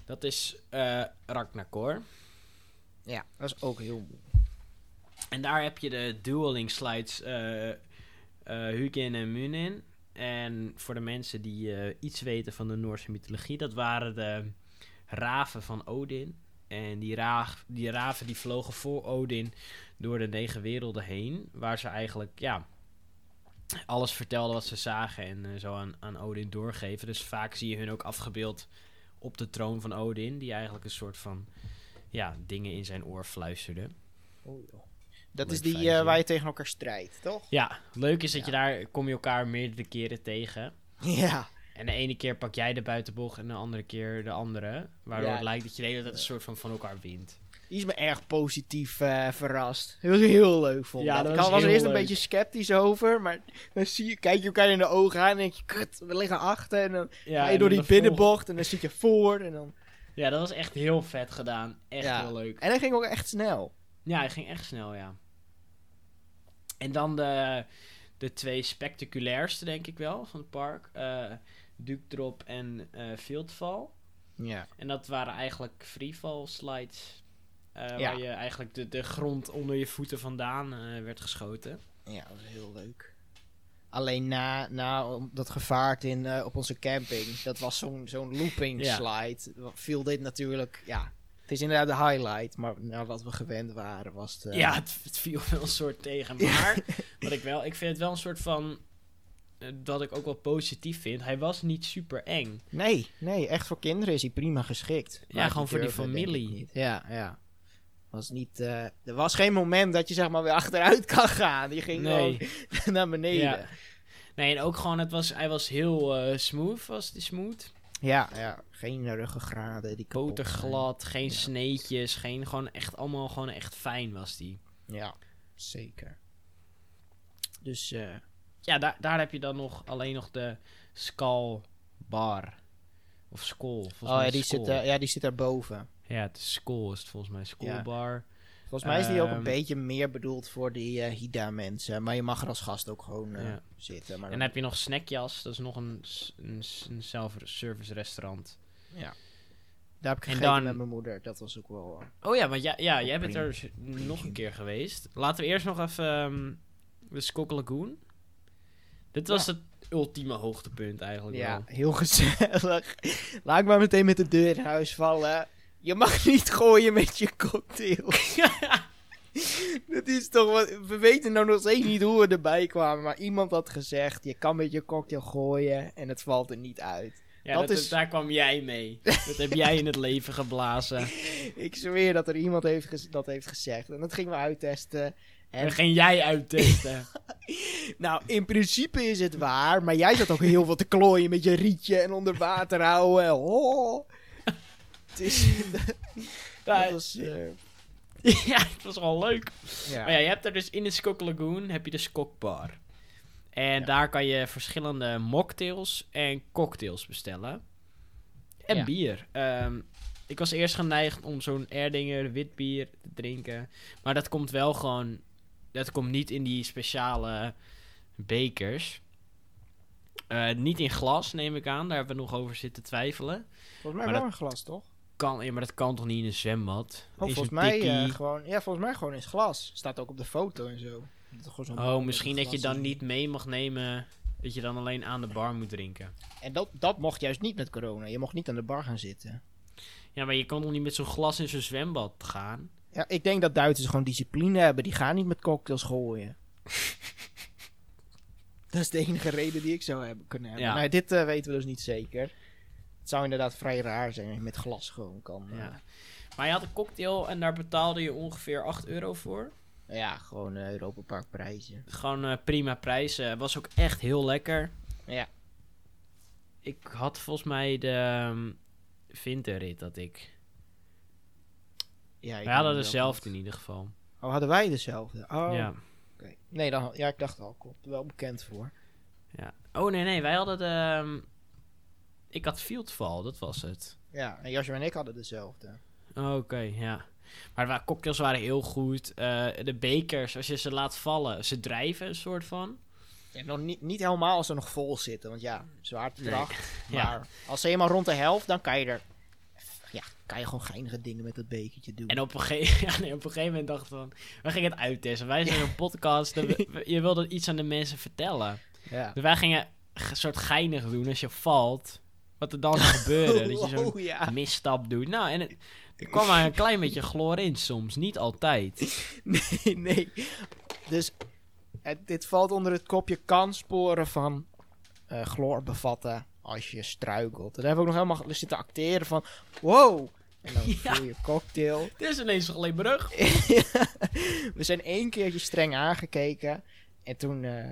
Dat is eh Ragnakor. ja, dat is ook heel. En daar heb je de dueling slides eh Hugin en Munin. En voor de mensen die iets weten van de Noorse mythologie, dat waren de raven van Odin. En die, raaf, die raven die vlogen voor Odin door de negen werelden heen. Waar ze eigenlijk, ja, alles vertelden wat ze zagen en eh, zo aan, aan Odin doorgeven. Dus vaak zie je hun ook afgebeeld op de troon van Odin. Die eigenlijk een soort van, ja, dingen in zijn oor fluisterde. Oh, joh. Dat Leuk is die eh, waar je tegen elkaar strijdt, toch? Ja, leuk is dat Ja. je daar kom je elkaar meerdere keren tegen. Ja. En de ene keer pak jij de buitenbocht en de andere keer de andere. Waardoor Ja. het lijkt dat je de hele tijd een soort van van elkaar wint. Die is me erg positief eh, verrast. Dat was heel leuk, vond ik. Ja, dat. ik was was er heel eerst een beetje sceptisch over, maar dan zie je, kijk je elkaar in de ogen aan en denk je, kut, we liggen achter. En dan Ja, ga je door die binnenbocht en dan zit je voor. En, dan... Ja, dat was echt heel vet gedaan. Echt Ja. heel leuk. en dat ging ook echt snel. Ja, hij ging echt snel, ja. En dan de, de twee spectaculairste, denk ik wel, van het park. eh Duke Drop en eh Fieldfall. Ja. En dat waren eigenlijk freefall slides. Eh, Ja. Waar je eigenlijk de, de grond onder je voeten vandaan eh, werd geschoten. Ja, dat was heel leuk. Alleen na, na dat gevaart in, eh, op onze camping, dat was zo'n zo'n looping Ja. slide, viel dit natuurlijk, ja, het is inderdaad de highlight, maar naar wat we gewend waren was het... Ja, het, het viel wel een soort tegen. Maar [laughs] wat ik wel, ik vind het wel een soort van. dat ik ook wel positief vind. Hij was niet super eng. Nee, nee, echt voor kinderen is hij prima geschikt. Ja, gewoon voor die familie. Ja, ja. Was niet, eh, er was geen moment dat je zeg maar weer achteruit [laughs] kan gaan. Die ging Nee. gewoon [laughs] naar beneden. Ja. Ja, Nee, en ook gewoon, het was, hij was heel eh, smooth, was die smooth. ja, geen ruggengraden. Die zijn. Boterglad, geen Ja. sneetjes, geen, gewoon echt allemaal gewoon echt fijn was die. Ja, zeker. Dus eh, Ja, daar, daar heb je dan nog alleen nog de Skull Bar. Of Skull. Oh ja die, Skull. zit, ja, die zit daarboven. Ja, het is Skull is het volgens mij. Skull Ja. Bar. Volgens mij is die ook een Ehm, beetje meer bedoeld voor die eh Hida-mensen. Maar je mag er als gast ook gewoon eh, Ja. zitten. Maar En dan- heb je nog Snackjas, dat is nog een, een, self-service restaurant. ja. Daar heb ik En gegeten dan- met mijn moeder. Dat was ook wel... eh, Oh ja, want ja, ja jij bent Prima. er nog een keer geweest. Laten we eerst nog even ehm, de Skok Lagoon. Dit was het ultieme hoogtepunt eigenlijk Ja, wel. heel [laughs] gezellig. Laat ik maar meteen met de deur in huis vallen. Je mag [laughs] niet gooien met je cocktail. [laughs] Dat is toch wat... We weten nou nog steeds niet hoe we erbij kwamen. Maar iemand had gezegd, je kan met je cocktail gooien en het valt er niet uit. Ja, Dat dat is- daar kwam jij mee. dat heb jij in het leven geblazen. [laughs] Ik zweer dat er iemand heeft dat heeft gezegd. En dat gingen we uittesten. En En ging jij uittesten. nou, in principe is het waar. Maar jij zat ook heel veel te klooien met je rietje en onder water houden. Oh. Het is... [laughs] Ja, dat was... eh, [laughs] ja, het was wel leuk. ja. Maar ja, je hebt er dus in de Skok Lagoon heb je de Skok Bar. En Ja. daar kan je verschillende mocktails en cocktails bestellen. En Ja. bier. Ehm, ik was eerst geneigd om zo'n Erdinger wit bier te drinken. Maar dat komt wel gewoon... Dat komt niet in die speciale bekers. Eh, niet in glas, neem ik aan. Daar hebben we nog over zitten twijfelen. Volgens mij Maar wel een glas, toch? Kan, ja, maar dat kan toch niet in een zwembad? Oh, volgens mij eh, gewoon... Ja, volgens mij gewoon in het glas. Staat ook op de foto en zo. Dat Oh, misschien dat je dan niet mee mag nemen. Dat je dan alleen aan de bar moet drinken. En dat, dat mocht juist niet met corona. Je mocht niet aan de bar gaan zitten. Ja, maar je kan toch niet met zo'n glas in zo'n zwembad gaan? Ja, ik denk dat Duitsers gewoon discipline hebben. Die gaan niet met cocktails gooien. [laughs] dat is de enige reden die ik zou hebben kunnen hebben. Ja. Maar dit eh, weten we dus niet zeker. Het zou inderdaad vrij raar zijn als je met glas gewoon kan. eh, Ja. Maar je had een cocktail en daar betaalde je ongeveer 8 euro voor. ja, gewoon eh Europa Park prijzen. Gewoon eh, prima prijzen. Was ook echt heel lekker. Ja. Ik had volgens mij de um, Winterrit dat ik. ja ik Wij hadden dezelfde in ieder geval. Oh, hadden wij dezelfde? Oh, Ja. Nee, dan, ja, ik dacht al. Komt er wel bekend voor. ja. Oh nee, nee, wij hadden de. um, ik had Fieldfall, dat was het. Ja, en Jasper en ik hadden dezelfde. Oké, ja. Maar de cocktails waren heel goed. Eh, de bekers, als je ze laat vallen, ze drijven een soort van. Ja, nog niet, niet helemaal als ze nog vol zitten, want ja, zwaartekracht. [laughs] Ja. Maar als ze eenmaal rond de helft, dan kan je er... Ja, kan je gewoon geinige dingen met dat bekertje doen. En op een, ge- [laughs] ja, nee, op een gegeven moment dachten we van... We gingen het uittesten. Wij zijn een podcast. we- [laughs] we- je wilde iets aan de mensen vertellen. ja. Dus wij gingen een soort geinig doen als je valt. Wat er dan zou gebeuren. dat je [laughs] zo'n Oh, ja. misstap doet. Nou, en het, [laughs] er kwam maar een klein beetje chloor in soms. Niet altijd. [laughs] Nee, nee. Dus het, dit valt onder het kopje kan sporen van eh chloor bevatten als je struikelt. Daar hebben we ook nog helemaal zitten acteren van... Wow, En dan Ja. voel je cocktail. Dit is ineens alleen brug. we zijn één keertje streng aangekeken. En toen, eh,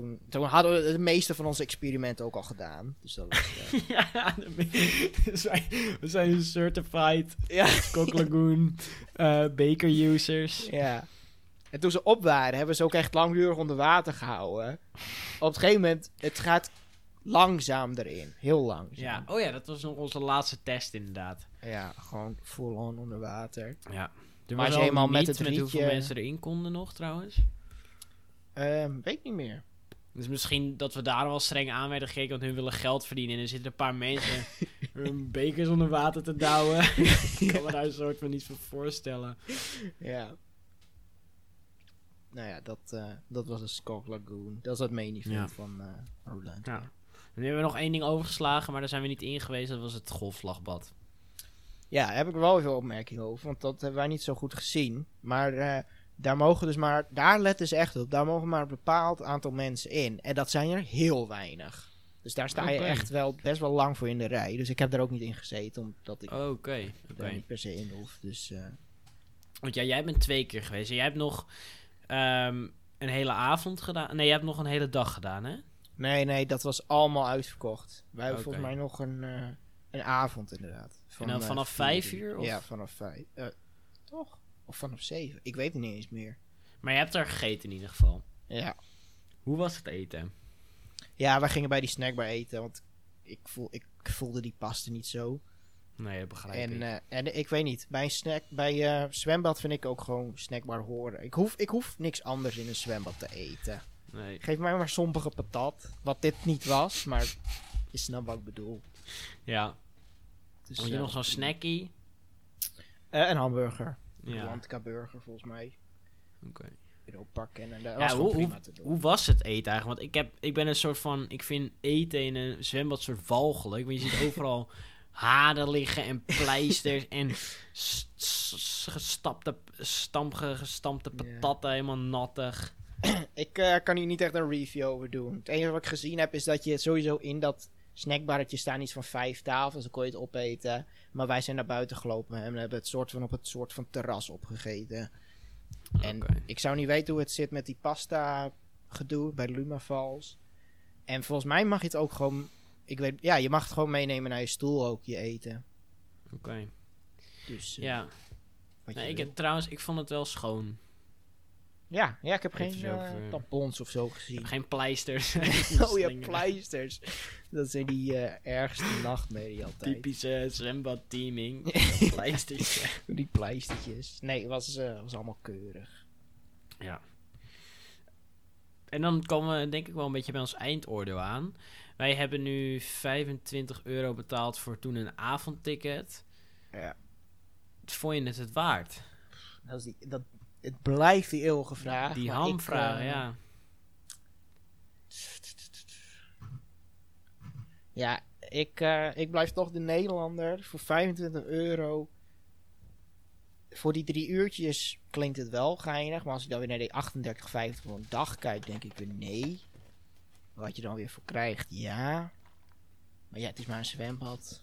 toen, toen hadden we de meeste van onze experimenten ook al gedaan. Dus dat was... [laughs] eh, ja, [laughs] we zijn, we zijn certified ja. Cock Lagoon eh, baker users. ja. En toen ze op waren, hebben we ze ook echt langdurig onder water gehouden. Op een gegeven moment, het gaat langzaam erin. Heel langzaam. Ja, oh ja, dat was nog onze laatste test inderdaad. Ja, gewoon full-on onder water. Ja. Er Maar een met het met hoeveel rietje- mensen erin konden nog trouwens. Ehm, weet niet meer. Dus misschien dat we daar wel streng aan werden gekeken, want hun willen geld verdienen. En er zitten een paar mensen [laughs] hun bekers onder water te douwen. [laughs] Ik kan me daar een soort van iets voor voorstellen. Ja. Nou ja, dat, eh, dat was een Skog Lagoon. Dat is het main event Ja. van eh Roland. Ja. Nu hebben we nog één ding overgeslagen, maar daar zijn we niet in geweest. Dat was het golfslagbad. Ja, daar heb ik wel veel opmerkingen over, want dat hebben wij niet zo goed gezien. Maar eh, daar mogen dus maar, daar letten ze echt op, daar mogen maar een bepaald aantal mensen in. En dat zijn er heel weinig. Dus daar sta je echt wel best wel lang voor in de rij. Dus ik heb daar ook niet in gezeten, omdat ik Oké, oké. daar niet per se in hoef. Dus eh, Want ja, jij bent twee keer geweest. En jij hebt nog ehm, een hele avond gedaan. Nee, jij hebt nog een hele dag gedaan, hè? nee, nee, dat was allemaal uitverkocht. Wij hebben volgens mij nog een, eh, een avond inderdaad. Van, dan eh, vanaf vijf uur, of? Ja, vanaf vijf. toch? Of vanaf zeven? Ik weet het niet eens meer. Maar je hebt er gegeten in ieder geval. Ja. Hoe was het eten? Ja, wij gingen bij die snackbar eten, want ik, voel, ik voelde die paste niet zo. Nee, dat begrijp En, ik. eh, en ik weet niet, bij een snack, bij eh, zwembad vind ik ook gewoon snackbar horen. Ik hoef, ik hoef niks anders in een zwembad te eten. nee. Geef mij maar sompige patat, wat dit niet was, maar je snapt wat ik bedoel. Ja. Dus, Had je eh, nog zo'n snackie? een hamburger. Ja. Burger volgens mij. Oké. Erop pakken en dat Ja, was hoe- prima te doen. Hoe was het eten eigenlijk? Want ik, heb, ik ben een soort van... Ik vind eten in een zwembad soort walgelijk. Want je ziet [laughs] overal haren liggen en pleisters en gestapte, gestampte patatten, helemaal nattig. Ik eh, kan hier niet echt een review over doen. Het enige wat ik gezien heb is dat je sowieso in dat snackbarretje staan iets van vijf tafels. Dan kon je het opeten. Maar wij zijn naar buiten gelopen en hebben het soort van op het soort van terras opgegeten. En ik zou niet weten hoe het zit met die pasta gedoe bij de Luma Falls. En volgens mij mag je het ook gewoon... Ik weet, ja, je mag het gewoon meenemen naar je stoel ook, je eten. Oké. Dus, eh, Ja. Nee, ik heb, trouwens, ik vond het wel schoon. Ja, ja, ik heb geen tampons of zo gezien. geen pleisters. [laughs] [laughs] Oh ja, pleisters. Dat zijn die eh, ergste nachtmerrie altijd. Typische zwembad-teaming. [laughs] pleisters. Die pleistertjes. Nee, het was, was allemaal keurig. Ja. En dan komen we denk ik wel een beetje bij ons eindoordeel aan. Wij hebben nu 25 euro betaald voor toen een avondticket. Ja. Vond je het het waard? Dat is die, dat, het blijft die eeuwige vraag. Die hamvraag, ik, eh, ja. Ja, ik, eh, ik blijf toch de Nederlander. Voor 25 euro. Voor die drie uurtjes klinkt het wel geinig. Maar als ik dan weer naar die 38,50 voor een dag kijk, denk ik weer nee. Wat je dan weer voor krijgt, ja. Maar ja, het is maar een zwembad.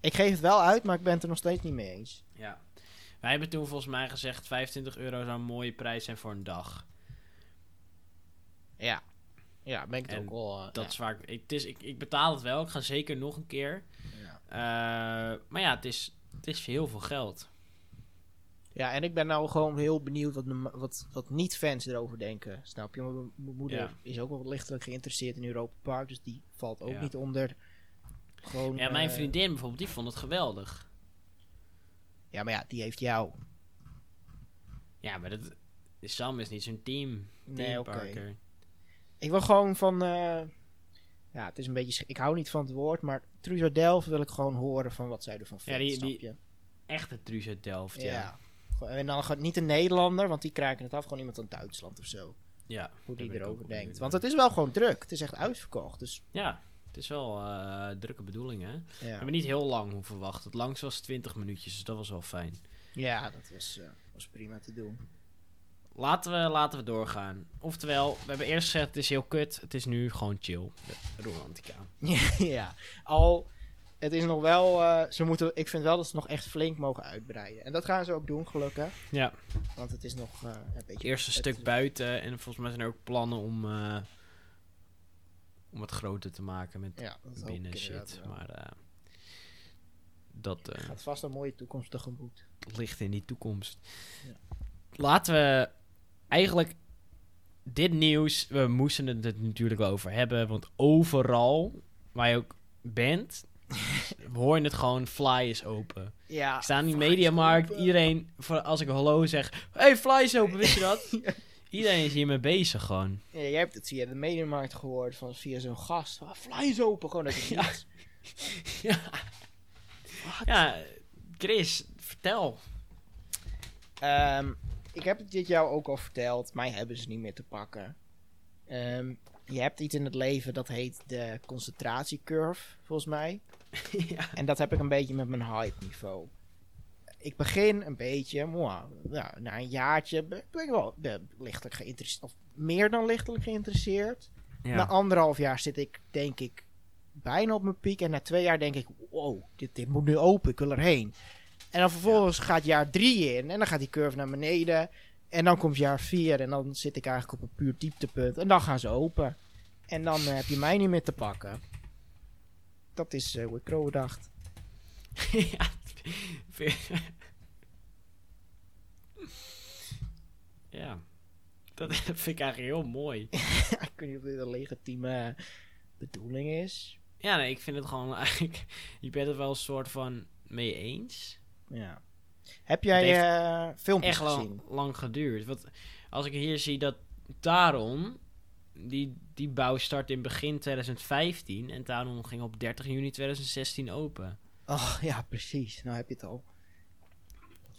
Ik geef het wel uit, maar ik ben het er nog steeds niet mee eens. ja. Wij hebben toen volgens mij gezegd 25 euro zou een mooie prijs zijn voor een dag. Ja. Ja, ben ik het ook wel. eh, Dat ja. is waar ik, het is, ik, ik betaal het wel. Ik ga zeker nog een keer. Ja. Eh, maar ja, het is, het is heel veel geld. Ja, en ik ben nou gewoon heel benieuwd wat, wat, wat niet-fans erover denken. Snap je? Mijn moeder Ja. is ook wel lichtelijk geïnteresseerd in Europa Park, dus die valt ook Ja. niet onder. Gewoon, Ja, mijn eh, vriendin bijvoorbeeld, die vond het geweldig. Ja, maar ja, die heeft jou. Ja, maar dat, Sam is niet zo'n team. Nee, oké. Ik wil gewoon van. eh, ja, het is een beetje. Ik hou niet van het woord, maar Truzo Delft wil ik gewoon horen van wat zij ervan vindt. die- snap die- je? Echte Truus Delft, Ja. ja. En dan gaat niet een Nederlander, want die krijgen het af. Gewoon iemand uit Duitsland of zo. Ja, Hoe die erover denkt. Want het is wel gewoon druk. Het is echt uitverkocht. Dus Ja, het is wel eh drukke bedoeling, hè? We ja, hebben niet heel lang hoeven wachten. Het langst was 20 minuutjes, dus dat was wel fijn. ja dat was, eh, was prima te doen. Laten we, laten we doorgaan. Oftewel, we hebben eerst gezegd het is heel kut. Het is nu gewoon chill. Romantica. [laughs] ja, al het is nog wel, eh, ze moeten, ik vind wel dat ze nog echt flink mogen uitbreiden. En dat gaan ze ook doen, gelukkig. Ja, Want het is nog eh, een beetje... het eerste stuk buiten. En volgens mij zijn er ook plannen om, om het groter te maken met Ja, binnen shit. Maar eh, dat eh, Gaat vast een mooie toekomst tegemoet. ligt in die toekomst. Ja. Laten we eigenlijk dit nieuws, we moesten het er natuurlijk wel over hebben, want overal waar je ook bent, [laughs] hoor je het gewoon, fly is open. Ja, Ik sta in die mediamarkt, iedereen, voor, als ik hallo zeg, hey, fly is open, wist je dat? [laughs] Iedereen is hiermee bezig gewoon. Ja, jij hebt het via de mediamarkt gehoord, van via zo'n gast. Ah, fly is open, gewoon het Ja. [laughs] Ja. ja, Chris, vertel. Ehm, ik heb het dit jou ook al verteld. Mij hebben ze niet meer te pakken. Ehm, je hebt iets in het leven dat heet de concentratiecurve, volgens mij. [laughs] ja. En dat heb ik een beetje met mijn hype niveau. Ik begin een beetje, mwah, na een jaartje ben ik wel ben lichtelijk geïnteresseerd. Of meer dan lichtelijk geïnteresseerd. Na anderhalf jaar zit ik, denk ik, bijna op mijn piek. En na twee jaar denk ik, wow, dit, dit moet nu open, ik wil erheen. En dan vervolgens gaat jaar drie in en dan gaat die curve naar beneden. En dan komt jaar vier en dan zit ik eigenlijk op een puur dieptepunt. En dan gaan ze open. En dan eh, heb je mij niet meer te pakken. Dat is eh, hoe ik Crow dacht. [laughs] ja. Ja. Dat [laughs] vind ik eigenlijk heel mooi. [laughs] ik weet niet of dit een legitieme bedoeling is. Ja, nee, ik vind het gewoon eigenlijk... Je bent het wel een soort van mee eens. Ja. Heb jij eh, filmpjes Echt lang, gezien? lang geduurd. Want als ik hier zie dat Taron... Die, die bouw start in begin 2015. En Taron ging op 30 juni 2016 open. Oh ja, precies. Nou heb je het al.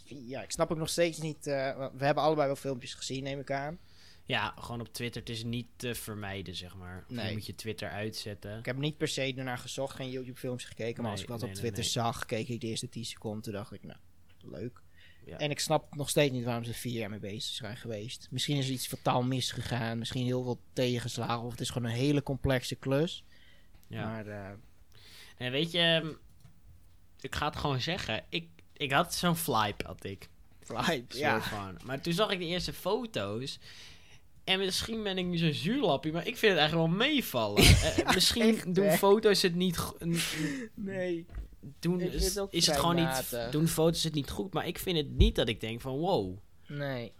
Ja, ik snap ook nog steeds niet. eh, we hebben allebei wel filmpjes gezien, neem ik aan. Ja, gewoon op Twitter. Het is niet te vermijden, zeg maar. Of Nee. Je moet je Twitter uitzetten. Ik heb niet per se ernaar gezocht, geen YouTube-filmpjes gekeken. Maar als ik wat nee, op Twitter zag, keek ik de eerste 10 seconden. Toen dacht ik, nou, leuk. Ja. En ik snap nog steeds niet waarom ze er vier jaar mee bezig zijn geweest. Misschien is er iets fataal misgegaan. Misschien heel veel tegenslagen. Of het is gewoon een hele complexe klus. Ja. Maar eh, En weet je, ehm, ik ga het gewoon zeggen. Ik, ik had zo'n flype, had ik. Fly, Soort ja. van. Maar toen zag ik de eerste foto's. En misschien ben ik nu zo'n zuurlappie, maar ik vind het eigenlijk wel meevallen. [laughs] Eh, misschien echt, doen hè? foto's het niet Nee. doen, is, het is gewoon niet. Doen foto's het niet goed, maar ik vind het niet dat ik denk van wow. Nee.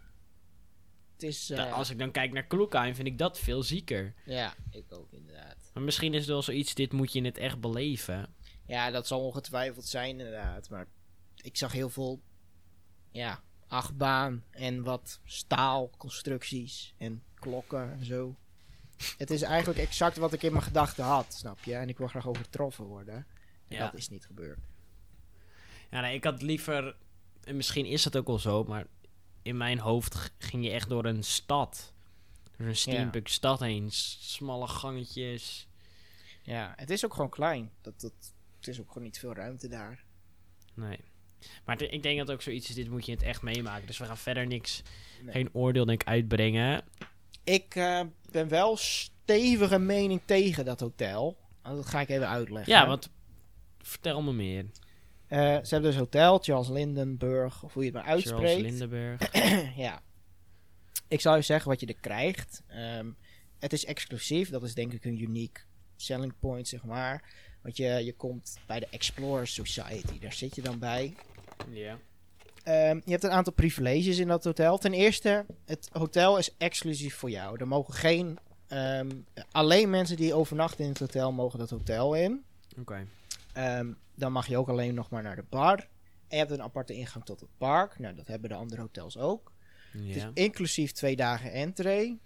Het is... Eh, Als ik dan kijk naar Kloekheim, vind ik dat veel zieker. Ja, ik ook inderdaad. Maar misschien is het wel zoiets, dit moet je in het echt beleven. Ja, dat zal ongetwijfeld zijn inderdaad. Maar ik zag heel veel, ja, achtbaan en wat staalconstructies en klokken en zo. Het is eigenlijk exact wat ik in mijn gedachten had, snap je? En ik wil graag overtroffen worden. En Ja. dat is niet gebeurd. Ja, nee, ik had liever, en misschien is dat ook wel zo, maar in mijn hoofd ging je echt door een stad. Door een steampunk stad heen. Smalle gangetjes. Ja, het is ook gewoon klein. Dat, dat, het is ook gewoon niet veel ruimte daar. Nee. Maar ik denk dat ook zoiets is, dit moet je in het echt meemaken. Dus we gaan verder niks, Nee. geen oordeel denk ik uitbrengen. Ik eh, ben wel stevige mening tegen dat hotel. Dat ga ik even uitleggen. Ja, want vertel me meer. Eh, ze hebben dus hotel, Charles Lindenburg, of hoe je het maar Charles uitspreekt. Lindenberg. [clears throat] ja. Ik zal je zeggen wat je er krijgt. Ehm, het is exclusief. Dat is denk ik een unique selling point, zeg maar. Want je, je komt bij de Explorer Society. Daar zit je dan bij. ja. Ehm, je hebt een aantal privileges in dat hotel. Ten eerste, het hotel is exclusief voor jou. Er mogen geen... ehm, alleen mensen die overnachten in het hotel mogen dat hotel in. Oké. Ehm, dan mag je ook alleen nog maar naar de bar. En je hebt een aparte ingang tot het park. Nou, dat hebben de andere hotels ook. Het is inclusief twee dagen entree.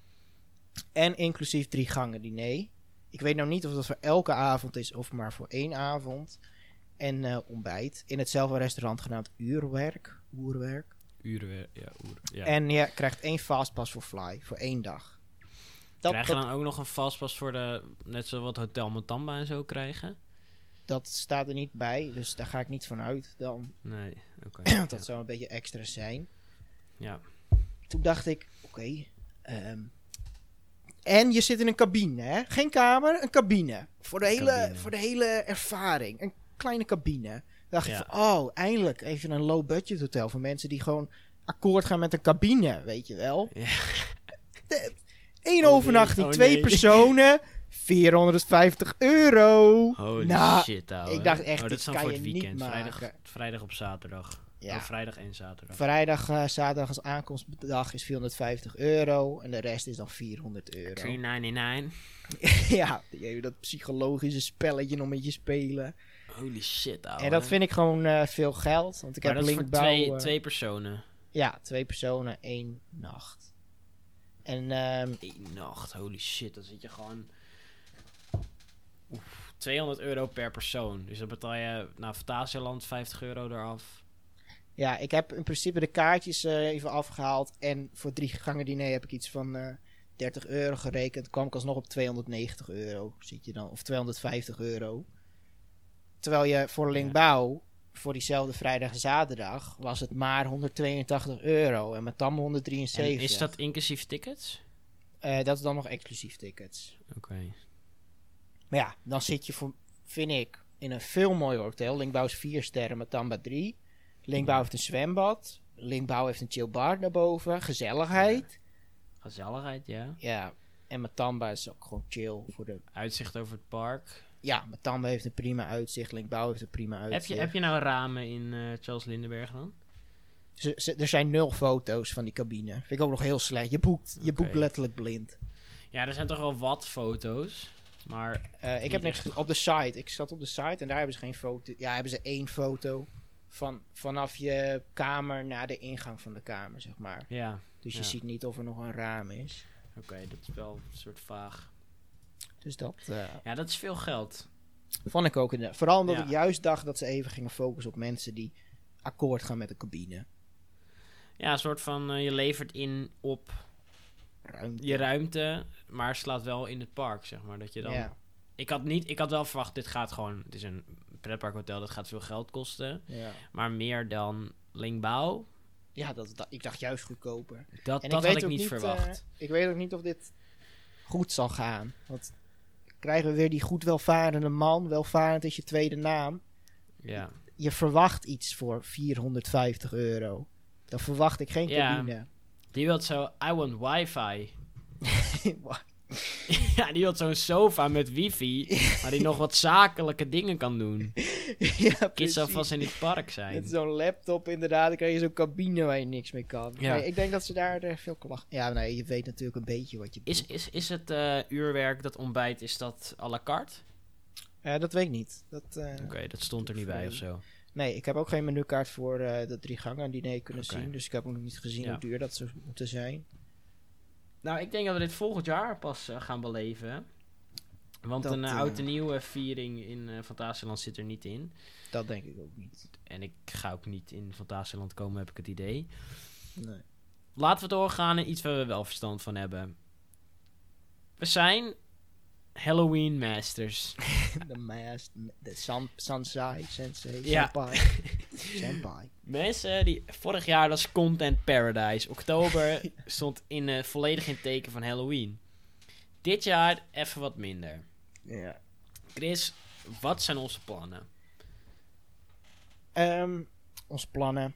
En inclusief drie gangen diner. Ik weet nou niet of dat voor elke avond is of maar voor één avond. En eh, ontbijt. In hetzelfde restaurant genaamd Uurwerk. Oerwerk. Weer- ja, uren. Ja. En je krijgt één fastpass voor Fly. Voor één dag. Dat, Krijg je dat, dan ook nog een vastpas voor de, net zoals wat Hotel Matamba en zo krijgen? dat staat er niet bij. Dus daar ga ik niet van uit dan. Nee, oké. [clears throat] Dat ja. zou een beetje extra zijn. ja. Toen dacht ik, oké. ehm, en je zit in een cabine, hè? Geen kamer, een cabine. Voor de, hele, Cabine. voor de hele ervaring. Een kleine cabine. Dan dacht Ja. ik van, oh, eindelijk even een low-budget hotel voor mensen die gewoon akkoord gaan met een cabine, weet je wel. Ja. [laughs] De- Eén Oh nee, overnachting, oh twee nee. [laughs] personen, 450 euro. Holy Nou, shit, ouwe. ik dacht echt, oh, dat dit kan voor je het niet weekend. Vrijdag, vrijdag op zaterdag. Ja. Oh, vrijdag en zaterdag. Vrijdag, eh, zaterdag als aankomstdag is 450 euro en de rest is dan 400 euro. 399. [laughs] ja, dat psychologische spelletje nog met je spelen. Holy shit, ouwe. En dat vind ik gewoon eh, veel geld, want ik maar heb dat voor twee, twee personen. Ja, twee personen, één nacht. En ehm, Eén nacht, holy shit. Dan zit je gewoon... Oef, 200 euro per persoon. Dus dan betaal je naar Fantasieland 50 euro eraf. Ja, ik heb in principe de kaartjes eh, even afgehaald. En voor drie gangen diner heb ik iets van eh 30 euro gerekend. Kwam ik alsnog op 290 euro, zit je dan. Of 250 euro. Terwijl je voor Linkbouw, voor diezelfde vrijdag en zaterdag, was het maar 182 euro. En met Tam En 173. is dat inclusief tickets? Eh, dat is dan nog exclusief tickets. Oké. Maar ja, dan zit je, voor, vind ik, in een veel mooier hotel. Linkbouw is 4 sterren, Matamba 3. Linkbouw heeft een zwembad. Linkbouw heeft een chill bar daarboven. Gezelligheid. Gezelligheid, ja. Ja, en Matamba is ook gewoon chill. Voor de... Uitzicht over het park. Ja, Matamba heeft een prima uitzicht. Linkbouw heeft een prima Heb uitzicht. je, heb je nou ramen in eh, Charles Lindenberg dan? Ze- ze- er zijn nul foto's van die cabine. Vind ik ook nog heel slecht. Je boekt, je boekt letterlijk blind. Ja, er zijn toch wel wat foto's. Maar Eh, ik heb niks op de site. Ik zat op de site en daar hebben ze geen foto. Ja, hebben ze één foto van vanaf je kamer naar de ingang van de kamer, zeg maar. ja, Dus je Ja. ziet niet of er nog een raam is. oké, dat is wel een soort vaag. Dus dat eh, Ja, dat is veel geld. vond ik ook. inderdaad. Vooral omdat Ja. ik juist dacht dat ze even gingen focussen op mensen die akkoord gaan met de cabine. Ja, een soort van eh, je levert in op Ruimte. je ruimte, maar slaat wel in het park, zeg maar. Dat je dan... Ja, Ik had niet, ik had wel verwacht, dit gaat gewoon, het is een pretparkhotel, dat gaat veel geld kosten. ja. Maar meer dan Lingbouw, ja dat, dat, ik dacht juist goedkoper. dat, En dat ik had ik niet eh, verwacht. ik weet ook niet of dit goed zal gaan. Want krijgen we weer die goed welvarende man. Welvarend is je tweede naam. ja. Je verwacht iets voor 450 euro. Dan verwacht ik geen Ja. cabine. Die wil zo, I want wifi. [laughs] [laughs] ja, die wil zo'n sofa met wifi, waar die nog wat zakelijke dingen kan doen. [laughs] ja, Kids vast in het park zijn. Met zo'n laptop inderdaad, dan krijg je zo'n cabine waar je niks mee kan. Ja. Nee, ik denk dat ze daar veel klachten... Ja, nee, je weet natuurlijk een beetje wat je Is, boekt. is, is het eh, uurwerk, dat ontbijt, is dat à la carte? Eh, dat weet ik niet. Dat, eh, Oké, dat stond er niet bij of zo. Nee, ik heb ook geen menukaart voor dat drie gangen diner kunnen zien. Dus ik heb ook nog niet gezien Ja. hoe duur dat zou moeten zijn. Nou, ik denk dat we dit volgend jaar pas eh, gaan beleven. Want Dat, een eh, eh, oud en nieuwe viering in eh Fantasieland zit er niet in. Dat denk ik ook niet. En ik ga ook niet in Fantasieland komen, heb ik het idee. Nee. Laten we doorgaan naar iets waar we wel verstand van hebben. We zijn Halloween Masters. De Mask, de san, Sansai, Sensei, Ja. Senpai. [laughs] Senpai. Mensen die vorig jaar is Content Paradise. Oktober [laughs] stond in, eh, volledig in teken van Halloween. Dit jaar even wat minder. Ja. Chris, wat zijn onze plannen? Ehm, onze plannen.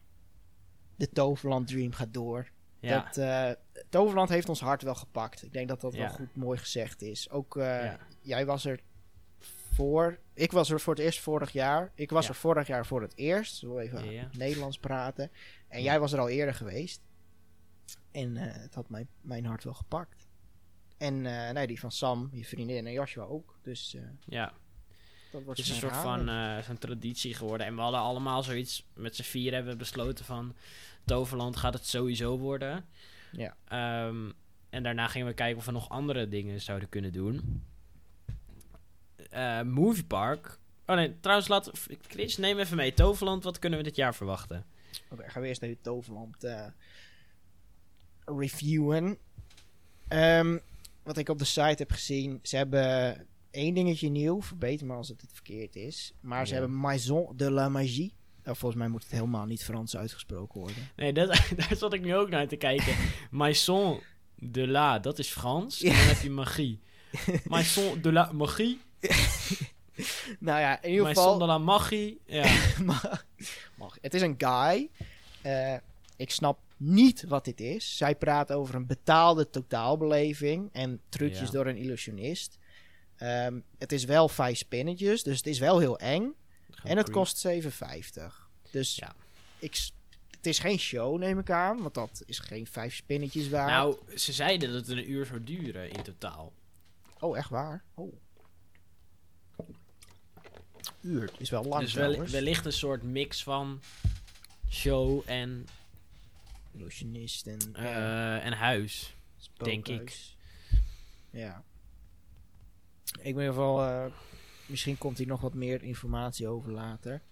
De Toverland Dream gaat door. Ja, Dat, eh, Toverland heeft ons hart wel gepakt. Ik denk dat dat Ja. wel goed mooi gezegd is. Ook eh, Ja. jij was er voor. Ik was er voor het eerst vorig jaar. Ik was er vorig jaar voor het eerst. We even. Nederlands praten. En jij was er al eerder geweest. En eh, het had mijn, mijn hart wel gepakt. En nee, die van Sam, je vriendin en Joshua ook. Dus ja. dat wordt Het is een soort van zo'n traditie geworden. En we hadden allemaal zoiets met z'n vier hebben besloten van Toverland gaat het sowieso worden. Ja. Ehm, en daarna gingen we kijken of we nog andere dingen zouden kunnen doen. Eh Movie Park. Oh nee, trouwens, laat, Chris, neem even mee. Toverland, wat kunnen we dit jaar verwachten? Oké, gaan we eerst even Toverland eh, reviewen. Ehm, wat ik op de site heb gezien, ze hebben één dingetje nieuw. Verbeter me als het, het verkeerd is. Maar ze hebben Maison de la Magie. Nou, volgens mij moet het helemaal niet Frans uitgesproken worden. Nee, dat, [laughs] daar zat ik nu ook naar te kijken. [laughs] Maison de la, dat is Frans. Ja. En dan heb je magie. [laughs] Maison de la magie. nou ja, in ieder geval... Sonderland Maggi. Ja. mag. Het is een guy. Eh, ik snap niet wat dit is. Zij praat over een betaalde totaalbeleving en trucjes Ja. door een illusionist. Ehm, het is wel vijf spinnetjes, dus het is wel heel eng. En het kost 7,50. Dus Ja. ik, het is geen show, neem ik aan. Want dat is geen vijf spinnetjes waard. Nou, ze zeiden dat het een uur zou duren in totaal. oh, echt waar? Oh. Uur is wel lang dus wel, wellicht een soort mix van show en, Illusionist en eh, en huis. denk ik. Ja. Ik ben in ieder geval... eh, misschien komt hier nog wat meer informatie over later.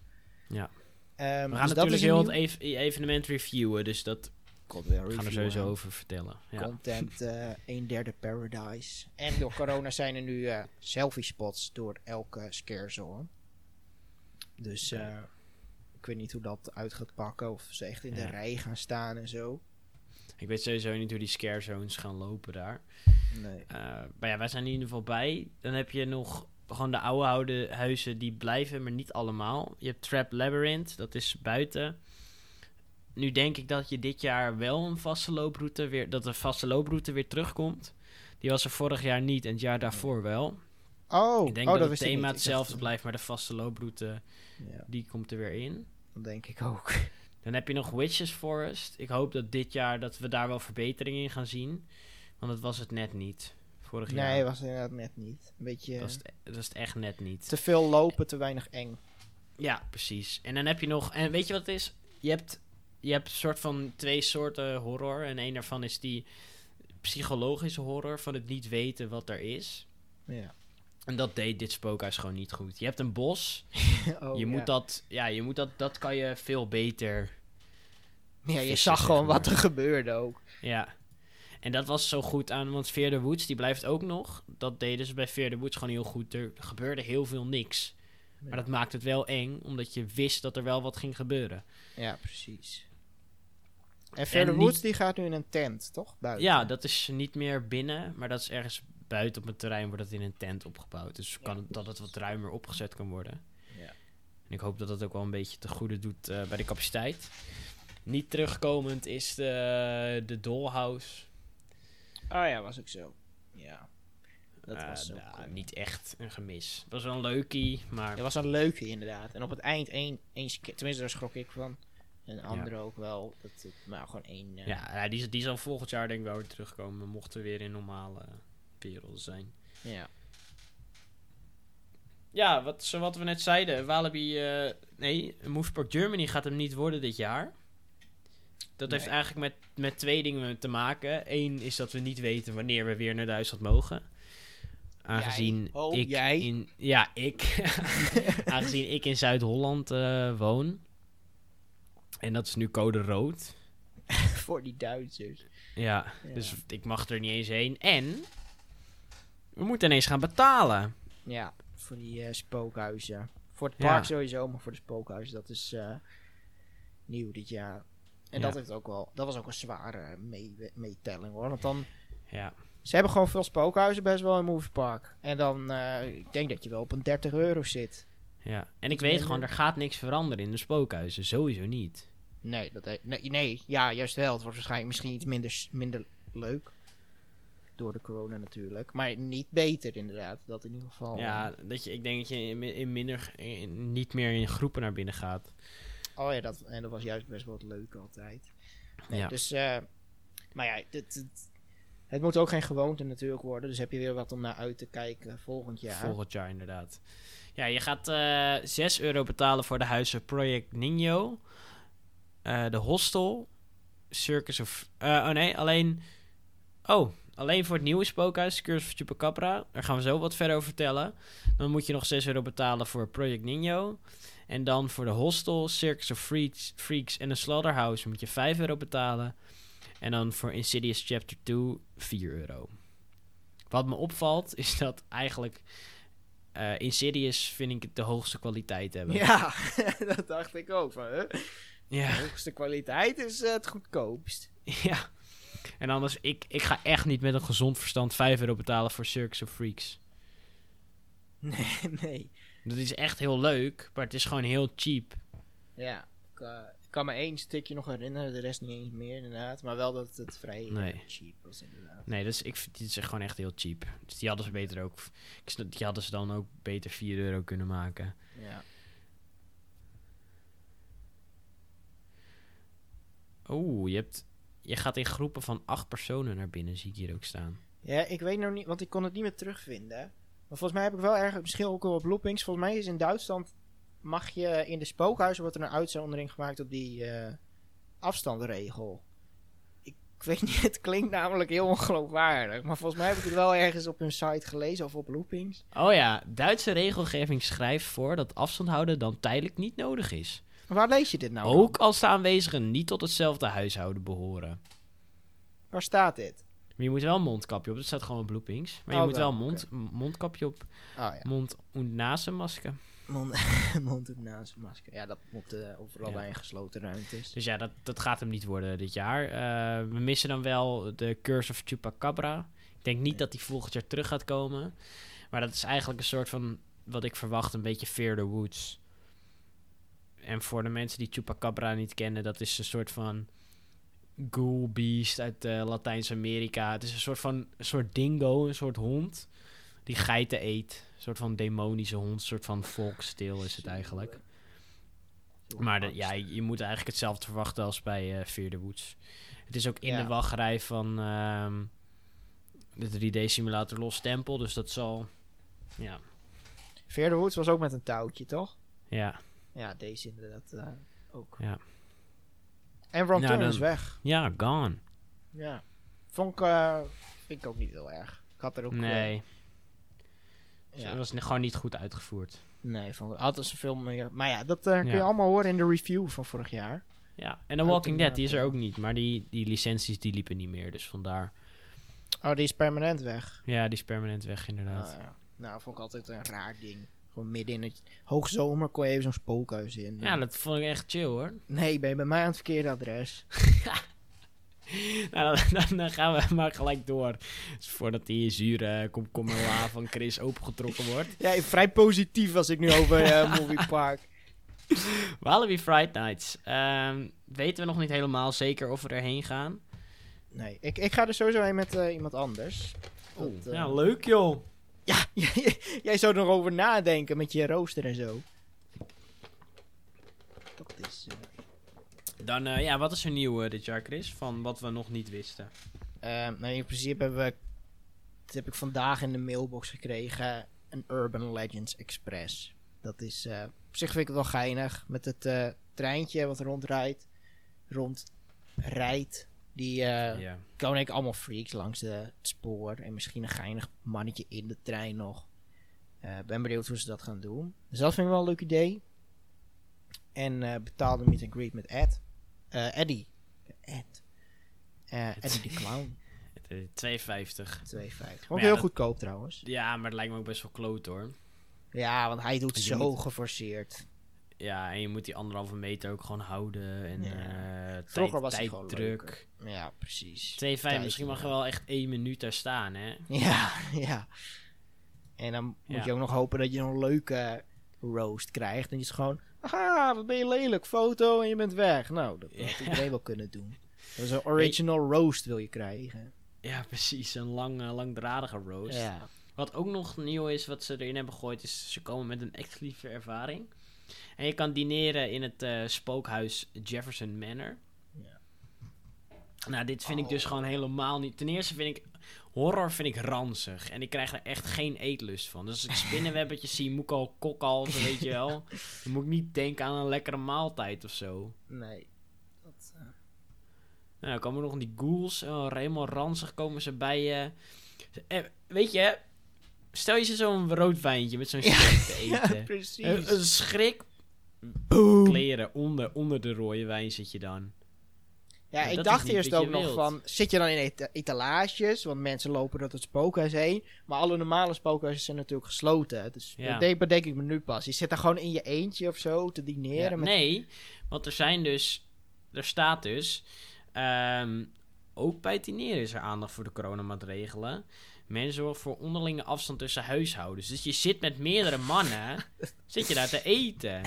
Ja. Ehm, We gaan dus dat natuurlijk is heel het ev- evenement reviewen, dus dat gaan we er sowieso over vertellen. Ja. Content, [laughs] een derde paradise. En door corona zijn er nu eh, selfie spots door elke scare zone. Dus eh, ik weet niet hoe dat uit gaat pakken. Of ze echt in de rij gaan staan en zo. Ik weet sowieso niet hoe die scare zones gaan lopen daar. Nee. Maar ja, wij zijn in ieder geval bij. Dan heb je nog gewoon de oude oude huizen die blijven, maar niet allemaal. Je hebt Trap Labyrinth, dat is buiten. Nu denk ik dat je dit jaar wel een vaste looproute weer, dat de vaste looproute weer terugkomt. Die was er vorig jaar niet en het jaar daarvoor wel. Oh, ik denk oh, dat, het thema hetzelfde dacht- blijft, maar de vaste looproute Ja, die komt er weer in. dat denk ik ook. [laughs] Dan heb je nog Witches Forest. Ik hoop dat dit jaar dat we daar wel verbetering in gaan zien. Want dat was het net niet. Vorig Nee, jaar was inderdaad net niet. Een beetje was het, dat was het echt net niet. te veel lopen, te weinig eng. Ja, precies. En dan heb je nog... En weet je wat het is? Je hebt, je hebt een soort van twee soorten horror. En een daarvan is die psychologische horror van het niet weten wat er is. Ja. En dat deed dit spookhuis gewoon niet goed. Je hebt een bos. [laughs] Oh, je ja. moet dat... Ja, je moet dat... Dat kan je veel beter... Ja, je zag gewoon wat er gebeurde ook. Ja. En dat was zo goed aan, want the Woods, die blijft ook nog. Dat deden ze bij the Woods gewoon heel goed. Er gebeurde heel veel niks. Maar dat maakt het wel eng, omdat je wist dat er wel wat ging gebeuren. Ja, precies. En Verder Woods die gaat nu in een tent, toch? Buiten. Ja, dat is niet meer binnen, maar dat is ergens buiten op het terrein wordt het in een tent opgebouwd. Dus kan het, dat het wat ruimer opgezet kan worden. Ja. En ik hoop dat dat ook wel een beetje te goede doet eh, bij de capaciteit. Niet terugkomend is de, de Dollhouse. Oh ja, was ook zo. Ja. Dat Eh, was ook... nou, eh, niet echt een gemis. Het was wel een leukie, maar... Het was een leuke inderdaad. En op het eind één, één tenminste daar schrok ik van. En andere ook wel. Dat het, maar gewoon één... eh, Ja, die, die zal volgend jaar denk ik wel weer terugkomen. Mochten we weer in normale wereld zijn. ja. Ja, wat, zo wat we net zeiden. Walibi, eh nee, Movepark Germany gaat hem niet worden dit jaar. Dat heeft eigenlijk met, met twee dingen te maken. Eén is dat we niet weten wanneer we weer naar Duitsland mogen. Aangezien Jij? Oh, ik jij? in... Ja, ik. [laughs] Aangezien ik in Zuid-Holland eh, woon. En dat is nu code rood. [laughs] Voor die Duitsers. Ja, Ja. dus ik mag er niet eens heen. En we moeten ineens gaan betalen. Ja, voor die eh, spookhuizen. Voor het Ja. park sowieso, maar voor de spookhuizen, dat is eh, nieuw dit jaar. En Ja. dat, heeft ook wel, dat was ook een zware mee- meetelling hoor. Want dan, Ja, ze hebben gewoon veel spookhuizen best wel in Movie Park. En dan, eh, ik denk dat je wel op een 30 euro zit. ja. En ik Iets weet gewoon, er gaat niks veranderen in de spookhuizen. Sowieso niet. Nee, dat, he- nee, nee, ja, juist wel. Het wordt waarschijnlijk misschien iets minder, minder leuk. Door de corona natuurlijk. Maar niet beter inderdaad. Dat in ieder geval. Ja, dat je, ik denk dat je in, in minder, in- niet meer in groepen naar binnen gaat. Oh ja, dat, en dat was juist best wel leuk altijd. Nee, Ja. Dus, eh, maar ja, dit, dit- het moet ook geen gewoonte natuurlijk worden. Dus heb je weer wat om naar uit te kijken volgend jaar. Volgend jaar inderdaad. Ja, je gaat eh 6 euro betalen voor de huizen Project Nino. Eh, de hostel. Circus of... oh nee, alleen... Oh, alleen voor het nieuwe spookhuis, Curse of Chupacabra. Daar gaan we zo wat verder over vertellen. Dan moet je nog 6 euro betalen voor Project Nino. En dan voor de hostel, Circus of Freaks, Freaks en de Slaughterhouse moet je 5 euro betalen. En dan voor Insidious Chapter 2 4 euro. Wat me opvalt is dat eigenlijk eh, Insidious vind ik de hoogste kwaliteit hebben. Ja, [laughs] dat dacht ik ook. Van, huh? Ja. De hoogste kwaliteit is eh, het goedkoopst. ja. En anders, ik, ik ga echt niet met een gezond verstand 5 euro betalen voor Circus of Freaks. [laughs] Nee, nee. Dat is echt heel leuk, maar het is gewoon heel cheap. Ja, ik, eh, ik kan me één stukje nog herinneren, de rest niet eens meer inderdaad. Maar wel dat het vrij Nee. cheap was inderdaad. Nee, dus ik vind het is gewoon echt heel cheap. Dus die hadden ze beter ook. Die hadden ze dan ook beter 4 euro kunnen maken. Ja. Oeh, je hebt. Je gaat in groepen van acht personen naar binnen, zie ik hier ook staan. ja, ik weet nog niet, want ik kon het niet meer terugvinden. Maar volgens mij heb ik wel erg, misschien ook wel op loopings. Volgens mij is in Duitsland, mag je in de spookhuizen, wordt er een uitzondering gemaakt op die eh afstandsregel. Ik, ik weet niet, [laughs] het klinkt namelijk heel ongeloofwaardig. Maar volgens mij heb ik het wel ergens op hun site gelezen of op loopings. Oh ja, Duitse regelgeving schrijft voor dat afstand houden dan tijdelijk niet nodig is. Waar lees je dit nou? dan? Ook als de aanwezigen niet tot hetzelfde huishouden behoren. Waar staat dit? Maar je moet wel een mondkapje op, dat staat gewoon op bloepings. Maar je Oh, moet wel wel, een mond, mondkapje op, Oh ja. mond- en nazenmasker. Mond, [laughs] mond en nazenmasker. Ja, dat moet eh, overal Ja. bij een gesloten ruimtes. Dus ja, dat, dat gaat hem niet worden dit jaar. Eh, we missen dan wel de Curse of Chupacabra. Ik denk niet dat die volgend jaar terug gaat komen. Maar dat is eigenlijk een soort van, wat ik verwacht, een beetje Fear the Woods. En voor de mensen die Chupacabra niet kennen, dat is een soort van ghoul beast uit eh, Latijns-Amerika. Het is een soort van een soort dingo, een soort hond die geiten eet. Een soort van demonische hond, een soort van volksstil is het eigenlijk. Maar de, ja, je moet eigenlijk hetzelfde verwachten als bij eh Fear the Woods. Het is ook in Ja. de wachtrij van ehm, de 3D-simulator Lost Temple, dus dat zal... Ja, Fear the Woods was ook met een touwtje, toch? ja, Ja, deze inderdaad eh, ook. Ja. En Ron Nou, dan- is weg. ja, gone. Ja. Vond ik, eh, vind ik ook niet heel erg. Ik had er ook... eh, Nee, ja. het was ni- gewoon niet goed uitgevoerd. Nee, vond ik altijd zoveel meer... Maar ja, dat eh, kun je allemaal horen in de review van vorig jaar. Ja, en The Walking Dead, die is er ook niet, maar die, die licenties die liepen niet meer, dus vandaar. Oh, die is permanent weg. Ja, die is permanent weg inderdaad. Ah, ja. Nou, vond ik altijd een raar ding. Gewoon midden in het hoogzomer kon je even zo'n spookhuis in. Ja, dat vond ik echt chill hoor. Nee, ben je bij mij aan het verkeerde adres. [laughs] Nou, dan, dan, gaan we maar gelijk door. Dus voordat die zure komkommer la van Chris opengetrokken wordt. [laughs] Ja, vrij positief als ik nu over eh Movie Park. [laughs] Walibi Fright Nights. Ehm, weten we nog niet helemaal zeker of we erheen gaan. Nee, ik, ik ga er sowieso heen met eh, iemand anders. Dat, eh, ja, leuk joh. Ja, [laughs] jij, zou er nog over nadenken met je rooster en zo. Dat is... eh, Dan, eh, ja, wat is er nieuw eh, dit jaar, Chris? Van wat we nog niet wisten. Ehm, nou, in principe hebben we... Dat heb ik vandaag in de mailbox gekregen. Een Urban Legends Express. Dat is... op zich vind ik het wel geinig. Met het treintje wat rondrijdt. Rondrijdt. Die eh ja. komen ik allemaal freaks langs de, het spoor. En misschien een geinig mannetje in de trein nog. Eh ben benieuwd hoe ze dat gaan doen. Dus dat vind ik wel een leuk idee. En eh betaalde meet and greet met Ed. Eh Eddie. Ed. Eh [laughs] Eddie de Clown. Eh, 2,50. 2,50. Ook ja, heel dat- goedkoop trouwens. Ja, maar het lijkt me ook best wel kloot hoor. Ja, want hij doet zo moet- geforceerd. Ja, en je moet die anderhalve meter ook gewoon houden. En Ja. eh Vroeger tijd, was gewoon tijddruk. Ja, precies. 2,5, Tijd, misschien mag je wel echt één minuut daar staan, hè? Ja, [laughs] ja. En dan moet Ja. je ook nog hopen dat je een leuke roast krijgt. En je is gewoon, haha, wat ben je lelijk, foto en je bent weg. Nou, dat [laughs] had Ja. iedereen wel kunnen doen. Dat is een original roast wil je krijgen. Ja, precies. Een lang, eh, langdradige roast. Ja. Wat ook nog nieuw is, wat ze erin hebben gegooid, is ze komen met een exclusieve ervaring. En je kan dineren in het eh, spookhuis Jefferson Manor. Ja. Nou, dit vind ik dus Oh. gewoon helemaal niet. Ten eerste vind ik horror vind ik ranzig. En ik krijg er echt geen eetlust van. Dus als ik spinnenwebbetjes zie, moet ik al kokhalzen, weet je wel. Dan moet ik niet denken aan een lekkere maaltijd of zo. Nee. Dat, eh, Nou, dan komen nog die ghouls. Oh, helemaal ranzig komen ze bij je. Eh, weet je, stel je ze zo'n rood wijntje met zo'n Ja. steak te [laughs] ja, eten. precies. Een, een schrik Boom. kleren onder, onder de rode wijn zit je dan. Ja, ik dacht eerst ook nog wilt. van, zit je dan in eta- etalages? Want mensen lopen door het spookhuis heen. Maar alle normale spookhuizen zijn natuurlijk gesloten. Dus Ja. dat denk, bedenk ik me nu pas. Je zit daar gewoon in je eentje of zo te dineren. Ja, met... Nee, want er zijn dus, er staat dus, ehm, ook bij het dineren is er aandacht voor de coronamaatregelen. Men zorgt voor onderlinge afstand tussen huishoudens. Dus je zit met meerdere mannen, [laughs] zit je daar te eten.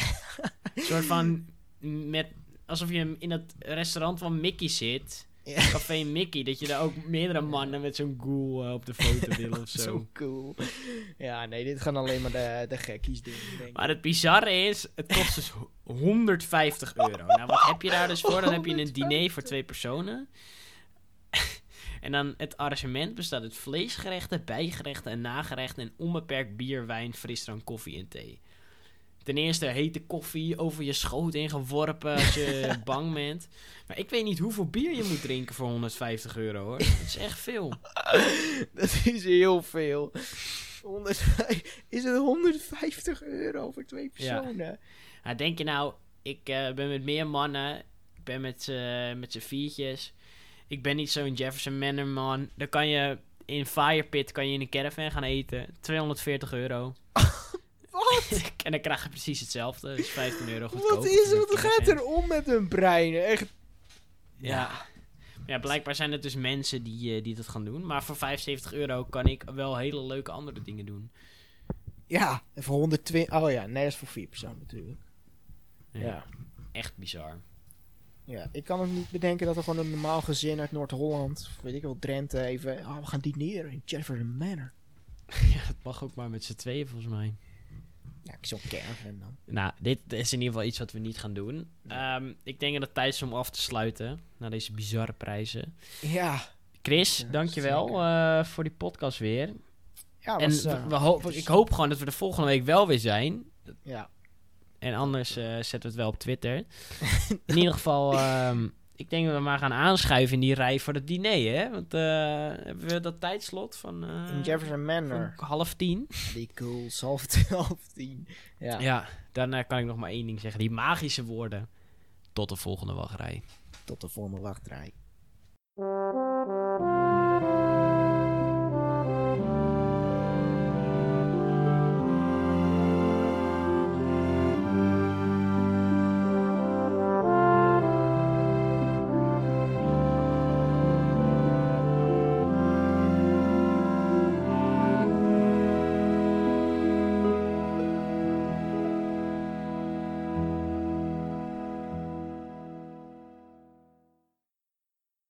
Een soort van, met, alsof je in het restaurant van Mickey zit. Ja. Café Mickey, dat je daar ook meerdere mannen met zo'n ghoul eh, op de foto wil of [laughs] zo. Zo cool. Ja, nee, dit gaan alleen maar de, de gekkies doen, denk ik. Maar het bizarre is, het kost dus 150 euro. Nou, wat heb je daar dus voor? Dan heb je een diner voor twee personen. En dan het arrangement bestaat uit vleesgerechten, bijgerechten en nagerechten... en onbeperkt bier, wijn, frisdrank, koffie en thee. Ten eerste hete koffie over je schoot ingeworpen als je [laughs] bang bent. Maar ik weet niet hoeveel bier je moet drinken voor 150 euro, hoor. Dat is echt veel. [laughs] Dat is heel veel. 105 is het 150 euro voor twee Ja. personen? Nou, denk je nou, ik eh, ben met meer mannen. Ik ben met, z'n- met z'n viertjes. Ik ben niet zo'n Jefferson Manor man. Dan kan je in Firepit kan je in een caravan gaan eten. 240 euro. [laughs] Wat? [laughs] en dan krijg je precies hetzelfde. Dus 15 euro goedkoper. Wat is het? Wat gaat er om met hun breinen? Echt. Ja. Ja, blijkbaar zijn het dus mensen die, eh, die dat gaan doen. Maar voor 75 euro kan ik wel hele leuke andere dingen doen. Ja, en voor 120. Oh ja, nee, dat is voor vier personen natuurlijk. Ja. Ja. Echt bizar. Ja, ik kan ook niet bedenken dat er gewoon een normaal gezin uit Noord-Holland, of weet ik wel, Drenthe, even. Oh, we gaan dineren in Jefferson Manor. [laughs] ja, het mag ook maar met z'n tweeën volgens mij. Ja, ik zo'n caravan dan. Nou, dit is in ieder geval iets wat we niet gaan doen. Ehm, ik denk dat het tijd is om af te sluiten. Na deze bizarre prijzen. Ja. Chris, Ja, dankjewel eh voor die podcast weer. ja en we, eh, we ho- ik hoop gewoon dat we de volgende week wel weer zijn. Ja. En anders eh, zetten we het wel op Twitter. [laughs] in ieder geval, ehm, ik denk dat we maar gaan aanschuiven in die rij voor het diner, hè? Want eh, hebben we dat tijdslot van, eh, In Jefferson Manor. half tien? Die cool, half, [laughs] half tien. Ja. Ja, eh, kan ik nog maar één ding zeggen. Die magische woorden. Tot de volgende wachtrij. Tot de volgende wachtrij.